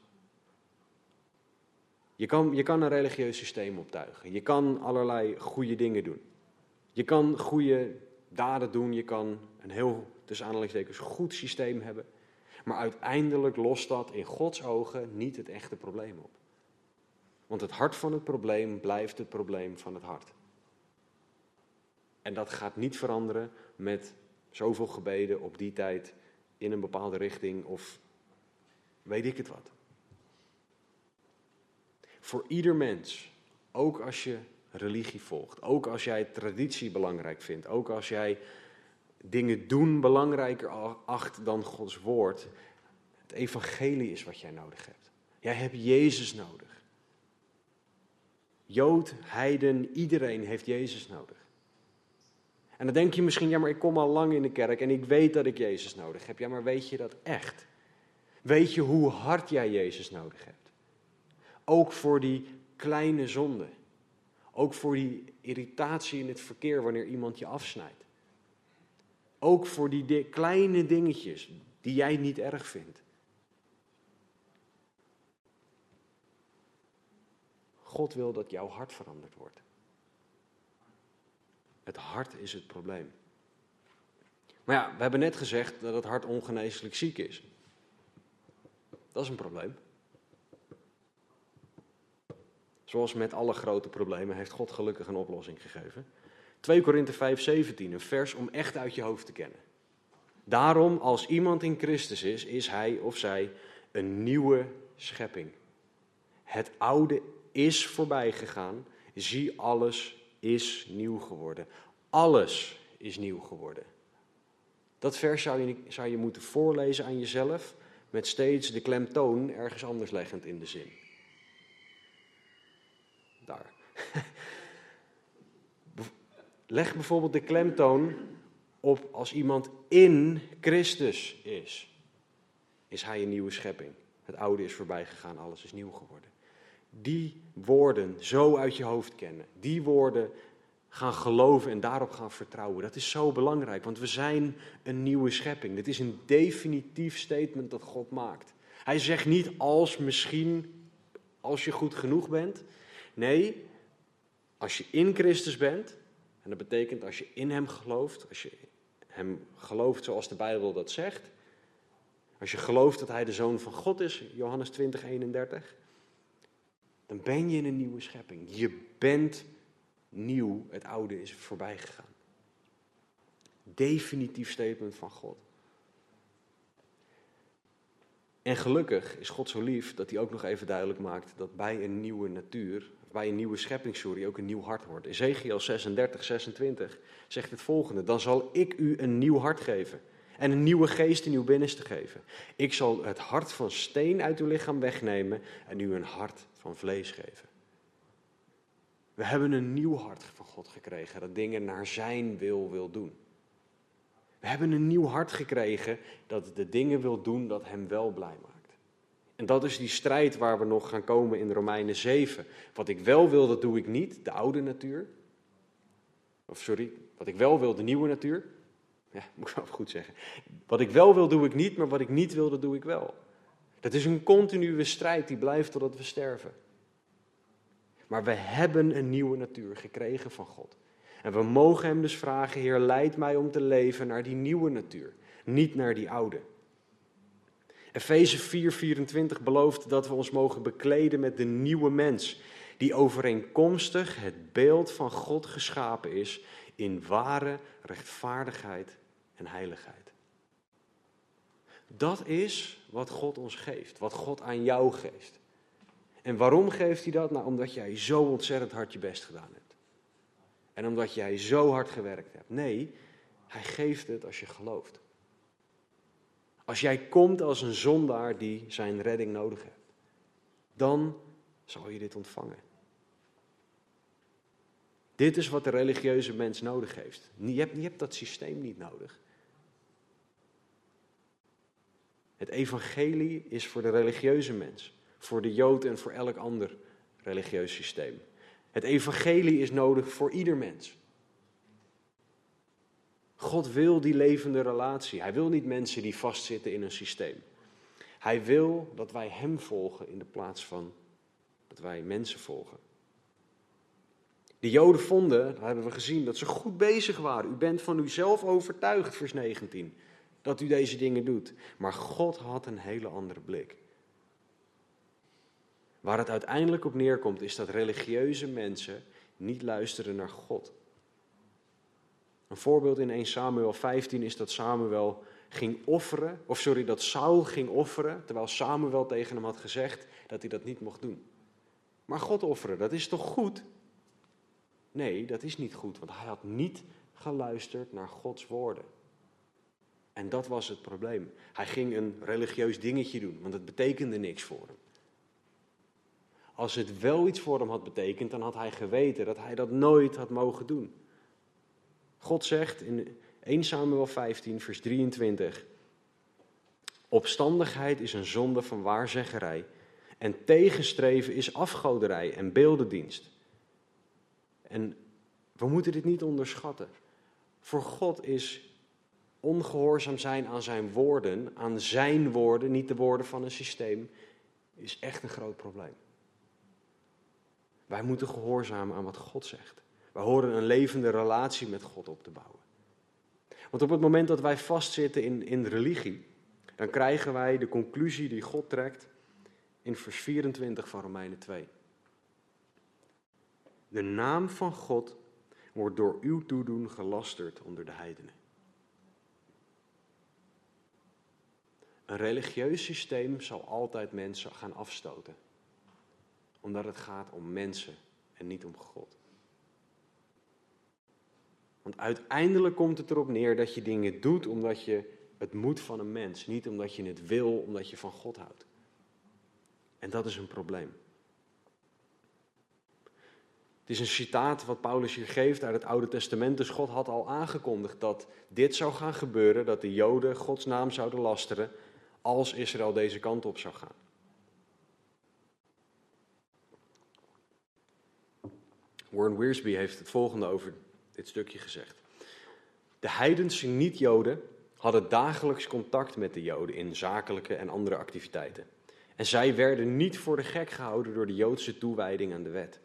Je kan, je kan een religieus systeem optuigen. Je kan allerlei goede dingen doen. Je kan goede daden doen. Je kan een heel, tussen aanhalingstekens, goed systeem hebben. Maar uiteindelijk lost dat in Gods ogen niet het echte probleem op. Want het hart van het probleem blijft het probleem van het hart. En dat gaat niet veranderen met Zoveel gebeden op die tijd in een bepaalde richting of weet ik het wat. Voor ieder mens, ook als je religie volgt, ook als jij traditie belangrijk vindt, ook als jij dingen doen belangrijker acht dan Gods woord, het evangelie is wat jij nodig hebt. Jij hebt Jezus nodig. Jood, heiden, iedereen heeft Jezus nodig. En dan denk je misschien, ja, maar ik kom al lang in de kerk en ik weet dat ik Jezus nodig heb. Ja, maar weet je dat echt? Weet je hoe hard jij Jezus nodig hebt? Ook voor die kleine zonde. Ook voor die irritatie in het verkeer wanneer iemand je afsnijdt. Ook voor die kleine dingetjes die jij niet erg vindt. God wil dat jouw hart veranderd wordt. Het hart is het probleem. Maar ja, we hebben net gezegd dat het hart ongeneeslijk ziek is. Dat is een probleem. Zoals met alle grote problemen heeft God gelukkig een oplossing gegeven. 2 Korinthe 5, 17, een vers om echt uit je hoofd te kennen. Daarom, als iemand in Christus is, is hij of zij een nieuwe schepping. Het oude is voorbij gegaan. Zie, alles is nieuw geworden. Alles is nieuw geworden. Dat vers zou je, zou je moeten voorlezen aan jezelf, met steeds de klemtoon ergens anders leggend in de zin. Leg bijvoorbeeld de klemtoon op als iemand in Christus is. Is hij een nieuwe schepping? Het oude is voorbij gegaan, alles is nieuw geworden die woorden zo uit je hoofd kennen. Die woorden gaan geloven en daarop gaan vertrouwen. Dat is zo belangrijk, want we zijn een nieuwe schepping. Dit is een definitief statement dat God maakt. Hij zegt niet als misschien, als je goed genoeg bent. Nee, als je in Christus bent, en dat betekent als je in Hem gelooft, als je Hem gelooft zoals de Bijbel dat zegt. Als je gelooft dat Hij de Zoon van God is, Johannes 20, 31 dan ben je een nieuwe schepping. Je bent nieuw, het oude is voorbij gegaan. Definitief statement van God. En gelukkig is God zo lief dat hij ook nog even duidelijk maakt dat bij een nieuwe natuur, bij een nieuwe schepping, sorry, ook een nieuw hart hoort. Ezekiel 36, 26 zegt het volgende: Dan zal ik u een nieuw hart geven en een nieuwe geest in uw binnenste geven. Ik zal het hart van steen uit uw lichaam wegnemen en u een hart van vlees geven. We hebben een nieuw hart van God gekregen dat dingen naar Zijn wil wil doen. We hebben een nieuw hart gekregen dat de dingen wil doen dat Hem wel blij maakt. En dat is die strijd waar we nog gaan komen in Romeinen 7. Wat ik wel wil, dat doe ik niet, de oude natuur. Of sorry, wat ik wel wil, de nieuwe natuur. Ja, moet ik wel goed zeggen. Wat ik wel wil, doe ik niet, maar wat ik niet wil, dat doe ik wel. Dat is een continue strijd die blijft totdat we sterven. Maar we hebben een nieuwe natuur gekregen van God. En we mogen Hem dus vragen, Heer, leid mij om te leven naar die nieuwe natuur, niet naar die oude. Efeze 4:24 belooft dat we ons mogen bekleden met de nieuwe mens, die overeenkomstig het beeld van God geschapen is in ware rechtvaardigheid en heiligheid. Dat is wat God ons geeft, wat God aan jou geeft. En waarom geeft hij dat? Nou, omdat jij zo ontzettend hard je best gedaan hebt. En omdat jij zo hard gewerkt hebt. Nee, hij geeft het als je gelooft. Als jij komt als een zondaar die zijn redding nodig heeft, dan zal je dit ontvangen. Dit is wat de religieuze mens nodig heeft. Je hebt, je hebt dat systeem niet nodig. Het evangelie is voor de religieuze mens, voor de Jood en voor elk ander religieus systeem. Het evangelie is nodig voor ieder mens. God wil die levende relatie. Hij wil niet mensen die vastzitten in een systeem. Hij wil dat wij Hem volgen in de plaats van dat wij mensen volgen. De Joden vonden, dat hebben we gezien, dat ze goed bezig waren. U bent van uzelf overtuigd, vers 19, dat u deze dingen doet. Maar God had een hele andere blik. Waar het uiteindelijk op neerkomt, is dat religieuze mensen niet luisteren naar God. Een voorbeeld in 1 Samuel 15 is dat Samuel ging offeren, of sorry, dat Saul ging offeren, terwijl Samuel tegen hem had gezegd dat hij dat niet mocht doen. Maar God offeren, dat is toch goed? Nee, dat is niet goed, want hij had niet geluisterd naar Gods woorden. En dat was het probleem. Hij ging een religieus dingetje doen, want het betekende niks voor hem. Als het wel iets voor hem had betekend, dan had hij geweten dat hij dat nooit had mogen doen. God zegt in 1 Samuel 15, vers 23: Opstandigheid is een zonde van waarzeggerij, en tegenstreven is afgoderij en beeldendienst. En we moeten dit niet onderschatten. Voor God is ongehoorzaam zijn aan zijn woorden, aan zijn woorden, niet de woorden van een systeem, is echt een groot probleem. Wij moeten gehoorzamen aan wat God zegt. Wij horen een levende relatie met God op te bouwen. Want op het moment dat wij vastzitten in, in religie, dan krijgen wij de conclusie die God trekt in vers 24 van Romeinen 2. De naam van God wordt door uw toedoen gelasterd onder de heidenen. Een religieus systeem zal altijd mensen gaan afstoten. Omdat het gaat om mensen en niet om God. Want uiteindelijk komt het erop neer dat je dingen doet omdat je het moet van een mens. Niet omdat je het wil, omdat je van God houdt. En dat is een probleem. Het is een citaat wat Paulus hier geeft uit het Oude Testament. Dus God had al aangekondigd dat dit zou gaan gebeuren, dat de Joden Gods naam zouden lasteren als Israël deze kant op zou gaan. Warren Wiersbe heeft het volgende over dit stukje gezegd. De heidense niet-Joden hadden dagelijks contact met de Joden in zakelijke en andere activiteiten. En zij werden niet voor de gek gehouden door de Joodse toewijding aan de wet.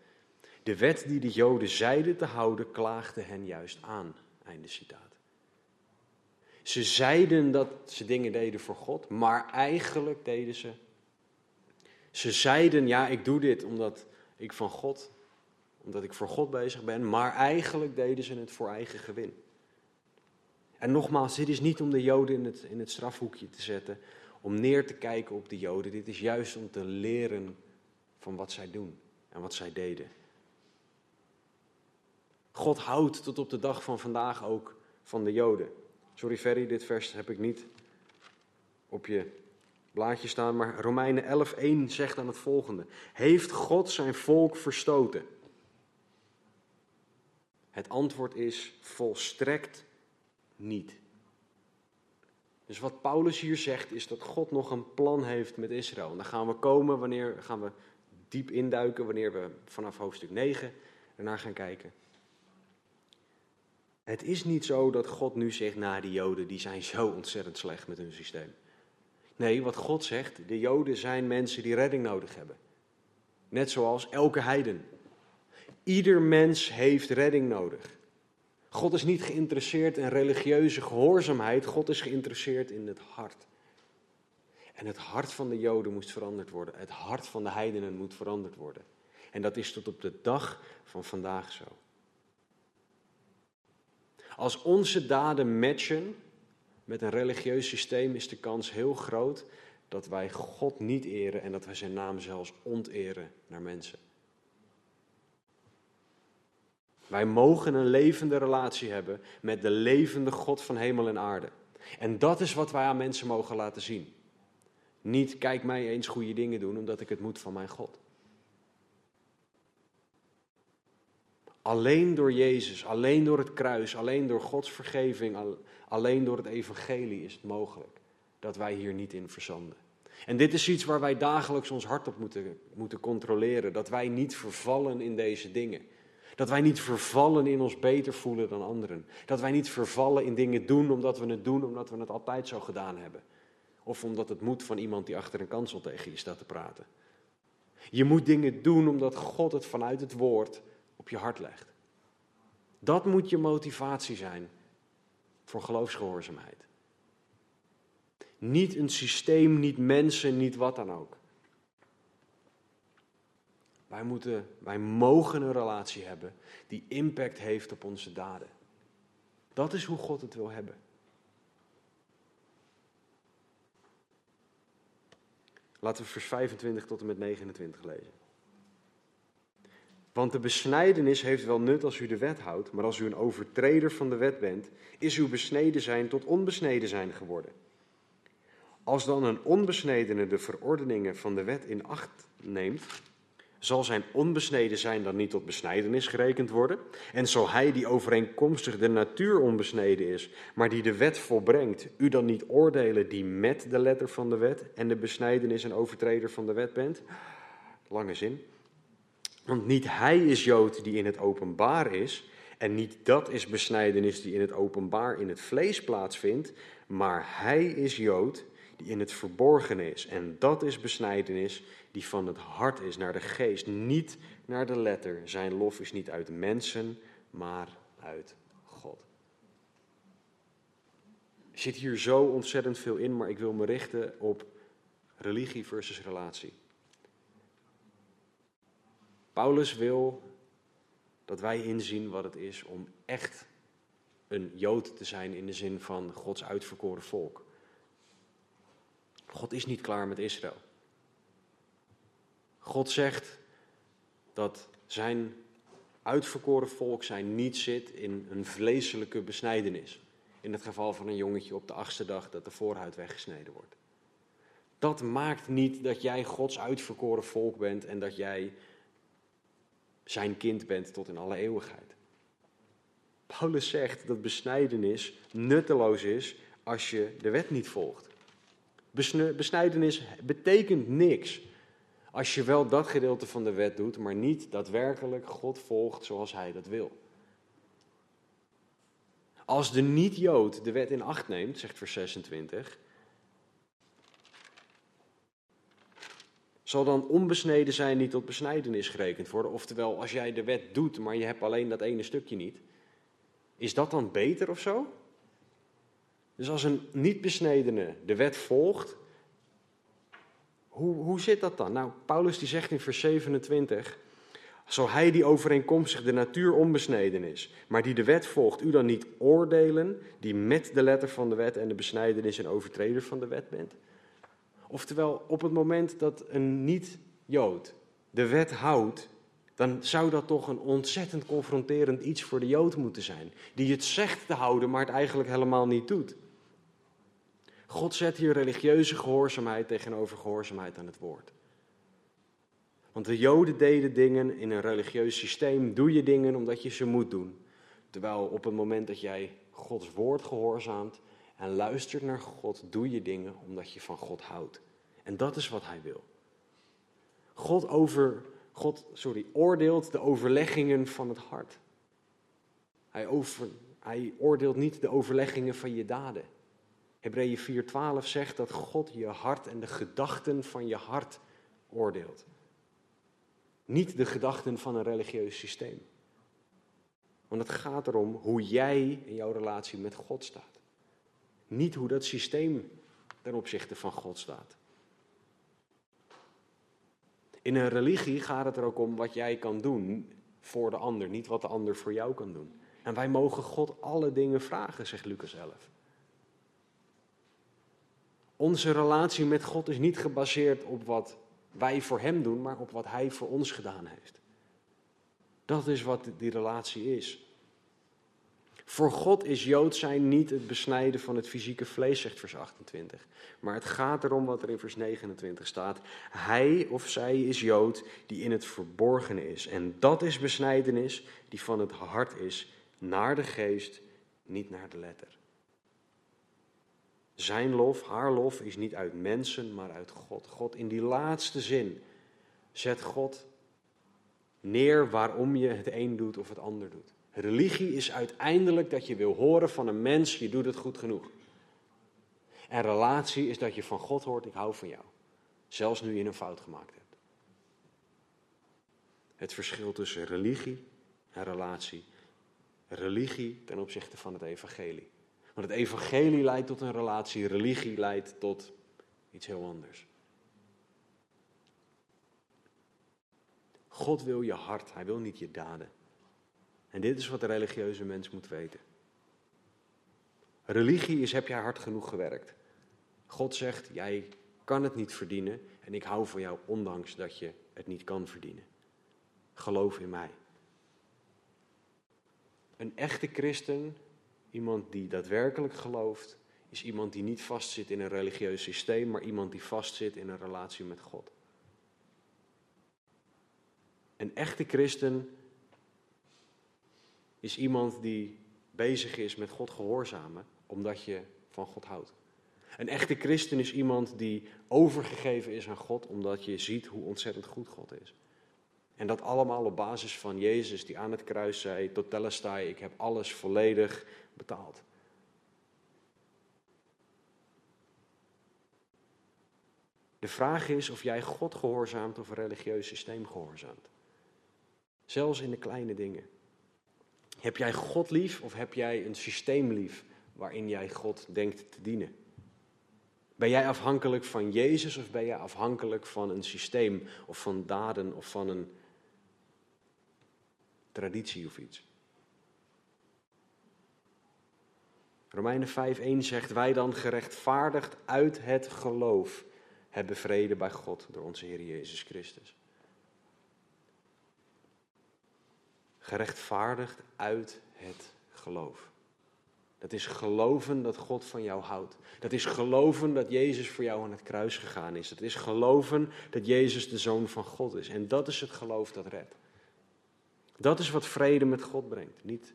De wet die de Joden zeiden te houden, klaagde hen juist aan. Einde citaat. Ze zeiden dat ze dingen deden voor God, maar eigenlijk deden ze. Ze zeiden, ja, ik doe dit omdat ik van God, omdat ik voor God bezig ben, maar eigenlijk deden ze het voor eigen gewin. En nogmaals, dit is niet om de Joden in het, in het strafhoekje te zetten, om neer te kijken op de Joden. Dit is juist om te leren van wat zij doen en wat zij deden. God houdt tot op de dag van vandaag ook van de Joden. Sorry Ferry, dit vers heb ik niet op je blaadje staan, maar Romeinen 11:1 zegt dan het volgende: Heeft God zijn volk verstoten? Het antwoord is volstrekt niet. Dus wat Paulus hier zegt is dat God nog een plan heeft met Israël. En daar gaan we komen wanneer gaan we diep induiken wanneer we vanaf hoofdstuk 9 ernaar gaan kijken. Het is niet zo dat God nu zegt, nou, die Joden die zijn zo ontzettend slecht met hun systeem. Nee, wat God zegt, de Joden zijn mensen die redding nodig hebben. Net zoals elke heiden. Ieder mens heeft redding nodig. God is niet geïnteresseerd in religieuze gehoorzaamheid, God is geïnteresseerd in het hart. En het hart van de Joden moest veranderd worden, het hart van de heidenen moet veranderd worden. En dat is tot op de dag van vandaag zo. Als onze daden matchen met een religieus systeem, is de kans heel groot dat wij God niet eren en dat wij zijn naam zelfs onteren naar mensen. Wij mogen een levende relatie hebben met de levende God van hemel en aarde. En dat is wat wij aan mensen mogen laten zien. Niet kijk mij eens goede dingen doen omdat ik het moet van mijn God. Alleen door Jezus, alleen door het kruis, alleen door Gods vergeving, alleen door het evangelie is het mogelijk dat wij hier niet in verzanden. En dit is iets waar wij dagelijks ons hart op moeten, moeten controleren. Dat wij niet vervallen in deze dingen. Dat wij niet vervallen in ons beter voelen dan anderen. Dat wij niet vervallen in dingen doen omdat we het doen omdat we het altijd zo gedaan hebben. Of omdat het moet van iemand die achter een kansel tegen je staat te praten. Je moet dingen doen omdat God het vanuit het woord op je hart legt. Dat moet je motivatie zijn voor geloofsgehoorzaamheid. Niet een systeem, niet mensen, niet wat dan ook. Wij, moeten, wij mogen een relatie hebben die impact heeft op onze daden. Dat is hoe God het wil hebben. Laten we vers 25 tot en met 29 lezen. Want de besnijdenis heeft wel nut als u de wet houdt, maar als u een overtreder van de wet bent, is uw besneden zijn tot onbesneden zijn geworden. Als dan een onbesnedene de verordeningen van de wet in acht neemt, zal zijn onbesneden zijn dan niet tot besnijdenis gerekend worden? En zal hij die overeenkomstig de natuur onbesneden is, maar die de wet volbrengt, u dan niet oordelen die met de letter van de wet en de besnijdenis een overtreder van de wet bent? Lange zin. Want niet hij is Jood die in het openbaar is, en niet dat is besnijdenis die in het openbaar in het vlees plaatsvindt, maar hij is Jood die in het verborgen is. En dat is besnijdenis die van het hart is naar de geest, niet naar de letter. Zijn lof is niet uit mensen, maar uit God. Er zit hier zo ontzettend veel in, maar ik wil me richten op religie versus relatie. Paulus wil dat wij inzien wat het is om echt een Jood te zijn in de zin van Gods uitverkoren volk. God is niet klaar met Israël. God zegt dat zijn uitverkoren volk zijn niet zit in een vleeselijke besnijdenis. In het geval van een jongetje op de achtste dag dat de voorhuid weggesneden wordt. Dat maakt niet dat jij Gods uitverkoren volk bent en dat jij zijn kind bent tot in alle eeuwigheid. Paulus zegt dat besnijdenis nutteloos is als je de wet niet volgt. Besnijdenis betekent niks als je wel dat gedeelte van de wet doet, maar niet daadwerkelijk God volgt zoals hij dat wil. Als de niet-Jood de wet in acht neemt, zegt vers 26, zal dan onbesneden zijn niet tot besnijdenis gerekend worden. Oftewel, als jij de wet doet, maar je hebt alleen dat ene stukje niet, is dat dan beter of zo? Dus als een niet-besnedene de wet volgt, hoe, hoe zit dat dan? Nou, Paulus die zegt in vers 27, zal hij die overeenkomstig de natuur onbesneden is, maar die de wet volgt, u dan niet oordelen, die met de letter van de wet en de besnijdenis een overtreder van de wet bent? Oftewel, op het moment dat een niet-Jood de wet houdt, dan zou dat toch een ontzettend confronterend iets voor de Jood moeten zijn. Die het zegt te houden, maar het eigenlijk helemaal niet doet. God zet hier religieuze gehoorzaamheid tegenover gehoorzaamheid aan het woord. Want de Joden deden dingen in een religieus systeem, doe je dingen omdat je ze moet doen. Terwijl op het moment dat jij Gods woord gehoorzaamt en luistert naar God, doe je dingen omdat je van God houdt. En dat is wat hij wil. God, over, God sorry, oordeelt de overleggingen van het hart. Hij, over, hij oordeelt niet de overleggingen van je daden. Hebreeën 4:12 zegt dat God je hart en de gedachten van je hart oordeelt. Niet de gedachten van een religieus systeem. Want het gaat erom hoe jij in jouw relatie met God staat. Niet hoe dat systeem ten opzichte van God staat. In een religie gaat het er ook om wat jij kan doen voor de ander, niet wat de ander voor jou kan doen. En wij mogen God alle dingen vragen, zegt Lucas 11. Onze relatie met God is niet gebaseerd op wat wij voor Hem doen, maar op wat Hij voor ons gedaan heeft. Dat is wat die relatie is. Voor God is Jood zijn niet het besnijden van het fysieke vlees, zegt vers 28. Maar het gaat erom wat er in vers 29 staat. Hij of zij is Jood die in het verborgene is. En dat is besnijdenis die van het hart is, naar de geest, niet naar de letter. Zijn lof, haar lof is niet uit mensen, maar uit God. God in die laatste zin zet God neer waarom je het een doet of het ander doet. Religie is uiteindelijk dat je wil horen van een mens, je doet het goed genoeg. En relatie is dat je van God hoort, ik hou van jou. Zelfs nu je een fout gemaakt hebt. Het verschil tussen religie en relatie. Religie ten opzichte van het evangelie. Want het evangelie leidt tot een relatie, religie leidt tot iets heel anders. God wil je hart, hij wil niet je daden. En dit is wat de religieuze mens moet weten. Religie is heb jij hard genoeg gewerkt. God zegt, jij kan het niet verdienen en ik hou van jou ondanks dat je het niet kan verdienen. Geloof in mij. Een echte christen, iemand die daadwerkelijk gelooft, is iemand die niet vastzit in een religieus systeem, maar iemand die vastzit in een relatie met God. Een echte christen is iemand die bezig is met God gehoorzamen, omdat je van God houdt. Een echte christen is iemand die overgegeven is aan God, omdat je ziet hoe ontzettend goed God is. En dat allemaal op basis van Jezus, die aan het kruis zei: Tot telestai, ik heb alles volledig betaald. De vraag is of jij God gehoorzaamt of een religieus systeem gehoorzaamt. Zelfs in de kleine dingen. Heb jij God lief of heb jij een systeem lief waarin jij God denkt te dienen? Ben jij afhankelijk van Jezus of ben jij afhankelijk van een systeem of van daden of van een traditie of iets? Romeinen 5:1 zegt: Wij dan gerechtvaardigd uit het geloof hebben vrede bij God door onze Heer Jezus Christus. Gerechtvaardigd uit het geloof. Dat is geloven dat God van jou houdt. Dat is geloven dat Jezus voor jou aan het kruis gegaan is. Dat is geloven dat Jezus de zoon van God is. En dat is het geloof dat redt. Dat is wat vrede met God brengt, niet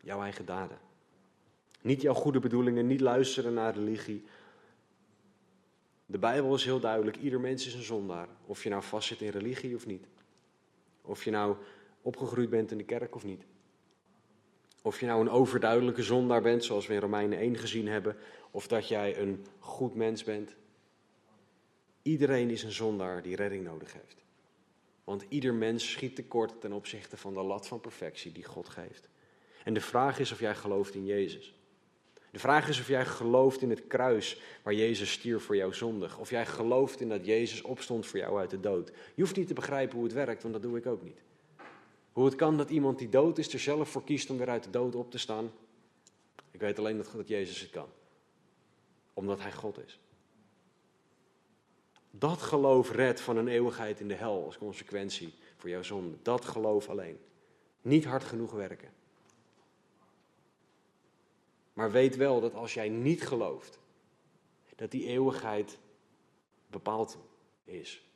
jouw eigen daden. Niet jouw goede bedoelingen, niet luisteren naar religie. De Bijbel is heel duidelijk, ieder mens is een zondaar. Of je nou vastzit in religie of niet. Of je nou opgegroeid bent in de kerk of niet. Of je nou een overduidelijke zondaar bent, zoals we in Romeinen 1 gezien hebben, of dat jij een goed mens bent. Iedereen is een zondaar die redding nodig heeft. Want ieder mens schiet tekort ten opzichte van de lat van perfectie die God geeft. En de vraag is of jij gelooft in Jezus. De vraag is of jij gelooft in het kruis waar Jezus stierf voor jouw zondig. Of jij gelooft in dat Jezus opstond voor jou uit de dood. Je hoeft niet te begrijpen hoe het werkt, want dat doe ik ook niet. Hoe het kan dat iemand die dood is er zelf voor kiest om weer uit de dood op te staan. Ik weet alleen dat, dat Jezus het kan. Omdat Hij God is. Dat geloof redt van een eeuwigheid in de hel als consequentie voor jouw zonde. Dat geloof alleen. Niet hard genoeg werken. Maar weet wel dat als jij niet gelooft, dat die eeuwigheid bepaald is.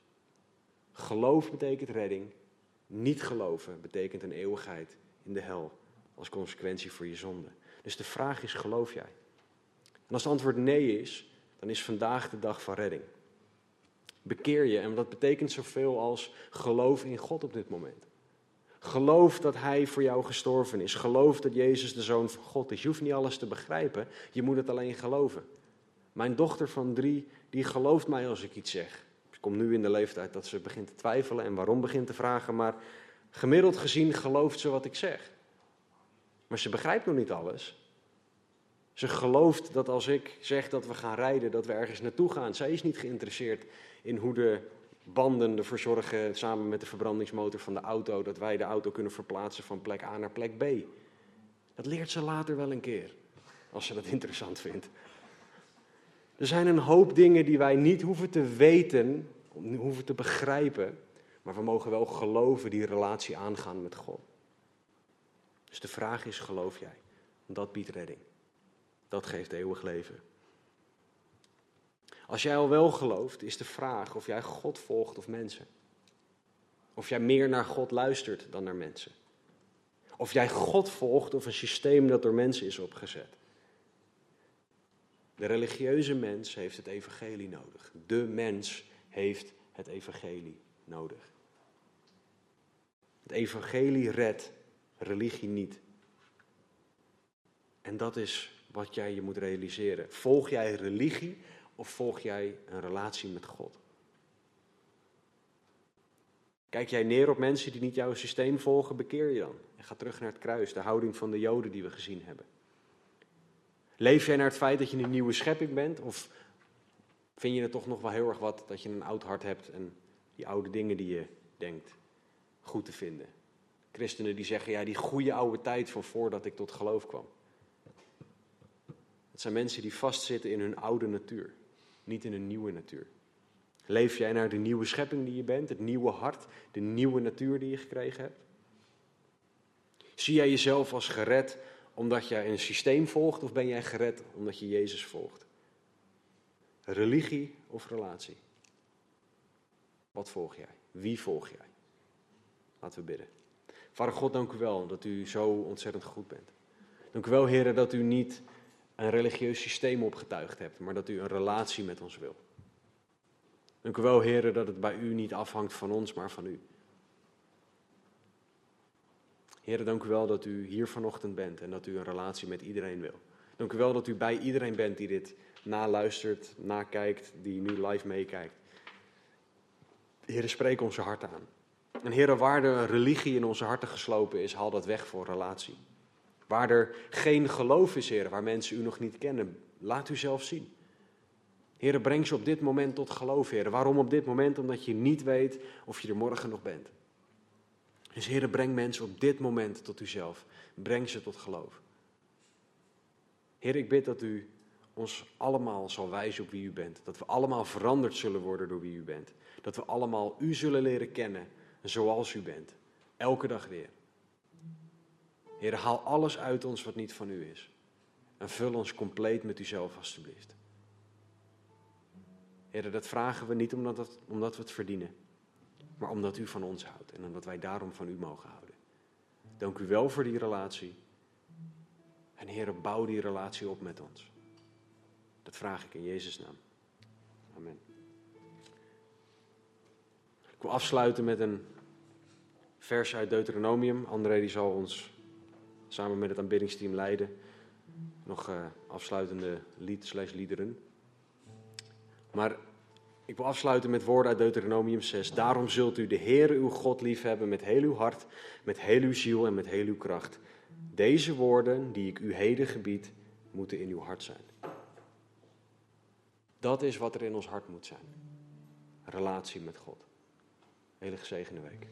Geloof betekent redding. Niet geloven betekent een eeuwigheid in de hel als consequentie voor je zonde. Dus de vraag is, geloof jij? En als het antwoord nee is, dan is vandaag de dag van redding. Bekeer je en dat betekent zoveel als geloof in God op dit moment. Geloof dat Hij voor jou gestorven is. Geloof dat Jezus de Zoon van God is. Je hoeft niet alles te begrijpen, je moet het alleen geloven. Mijn dochter van drie, die gelooft mij als ik iets zeg. Ze komt nu in de leeftijd dat ze begint te twijfelen en waarom begint te vragen, maar gemiddeld gezien gelooft ze wat ik zeg. Maar ze begrijpt nog niet alles. Ze gelooft dat als ik zeg dat we gaan rijden, dat we ergens naartoe gaan. Zij is niet geïnteresseerd in hoe de banden ervoor zorgen, samen met de verbrandingsmotor van de auto, dat wij de auto kunnen verplaatsen van plek A naar plek B. Dat leert ze later wel een keer, als ze dat interessant vindt. Er zijn een hoop dingen die wij niet hoeven te weten, hoeven te begrijpen, maar we mogen wel geloven die relatie aangaan met God. Dus de vraag is, geloof jij? Dat biedt redding. Dat geeft eeuwig leven. Als jij al wel gelooft, is de vraag of jij God volgt of mensen. Of jij meer naar God luistert dan naar mensen. Of jij God volgt of een systeem dat door mensen is opgezet. De religieuze mens heeft het evangelie nodig. De mens heeft het evangelie nodig. Het evangelie redt, religie niet. En dat is wat jij je moet realiseren. Volg jij religie of volg jij een relatie met God? Kijk jij neer op mensen die niet jouw systeem volgen, bekeer je dan. En ga terug naar het kruis, de houding van de Joden die we gezien hebben. Leef jij naar het feit dat je een nieuwe schepping bent? Of vind je het toch nog wel heel erg wat dat je een oud hart hebt en die oude dingen die je denkt goed te vinden? Christenen die zeggen, ja, die goede oude tijd van voordat ik tot geloof kwam. Dat zijn mensen die vastzitten in hun oude natuur, niet in een nieuwe natuur. Leef jij naar de nieuwe schepping die je bent, het nieuwe hart, de nieuwe natuur die je gekregen hebt? Zie jij jezelf als gered omdat jij een systeem volgt of ben jij gered omdat je Jezus volgt? Religie of relatie? Wat volg jij? Wie volg jij? Laten we bidden. Vader God, dank u wel dat u zo ontzettend goed bent. Dank u wel, heren, dat u niet een religieus systeem opgetuigd hebt, maar dat u een relatie met ons wil. Dank u wel, heren, dat het bij u niet afhangt van ons, maar van u. Heren, dank u wel dat u hier vanochtend bent en dat u een relatie met iedereen wil. Dank u wel dat u bij iedereen bent die dit naluistert, nakijkt, die nu live meekijkt. Heren, spreek onze harten aan. En heren, waar de religie in onze harten geslopen is, haal dat weg voor relatie. Waar er geen geloof is, heren, waar mensen u nog niet kennen, laat u zelf zien. Heren, breng ze op dit moment tot geloof, heren. Waarom op dit moment? Omdat je niet weet of je er morgen nog bent. Dus heren, breng mensen op dit moment tot uzelf. Breng ze tot geloof. Heer, ik bid dat u ons allemaal zal wijzen op wie u bent. Dat we allemaal veranderd zullen worden door wie u bent. Dat we allemaal u zullen leren kennen zoals u bent. Elke dag weer. Heer, haal alles uit ons wat niet van u is. En vul ons compleet met uzelf, alstublieft. Heer, dat vragen we niet omdat, omdat we het verdienen, maar omdat u van ons houdt en omdat wij daarom van u mogen houden. Dank u wel voor die relatie. En Heer, bouw die relatie op met ons. Dat vraag ik in Jezus' naam. Amen. Ik wil afsluiten met een vers uit Deuteronomium. André die zal ons samen met het aanbiddingsteam leiden. Nog uh, afsluitende lied slash liederen. Maar ik wil afsluiten met woorden uit Deuteronomium 6. Daarom zult u de Heere uw God liefhebben met heel uw hart, met heel uw ziel en met heel uw kracht. Deze woorden die ik u heden gebied, moeten in uw hart zijn. Dat is wat er in ons hart moet zijn. Relatie met God. Hele gezegende week.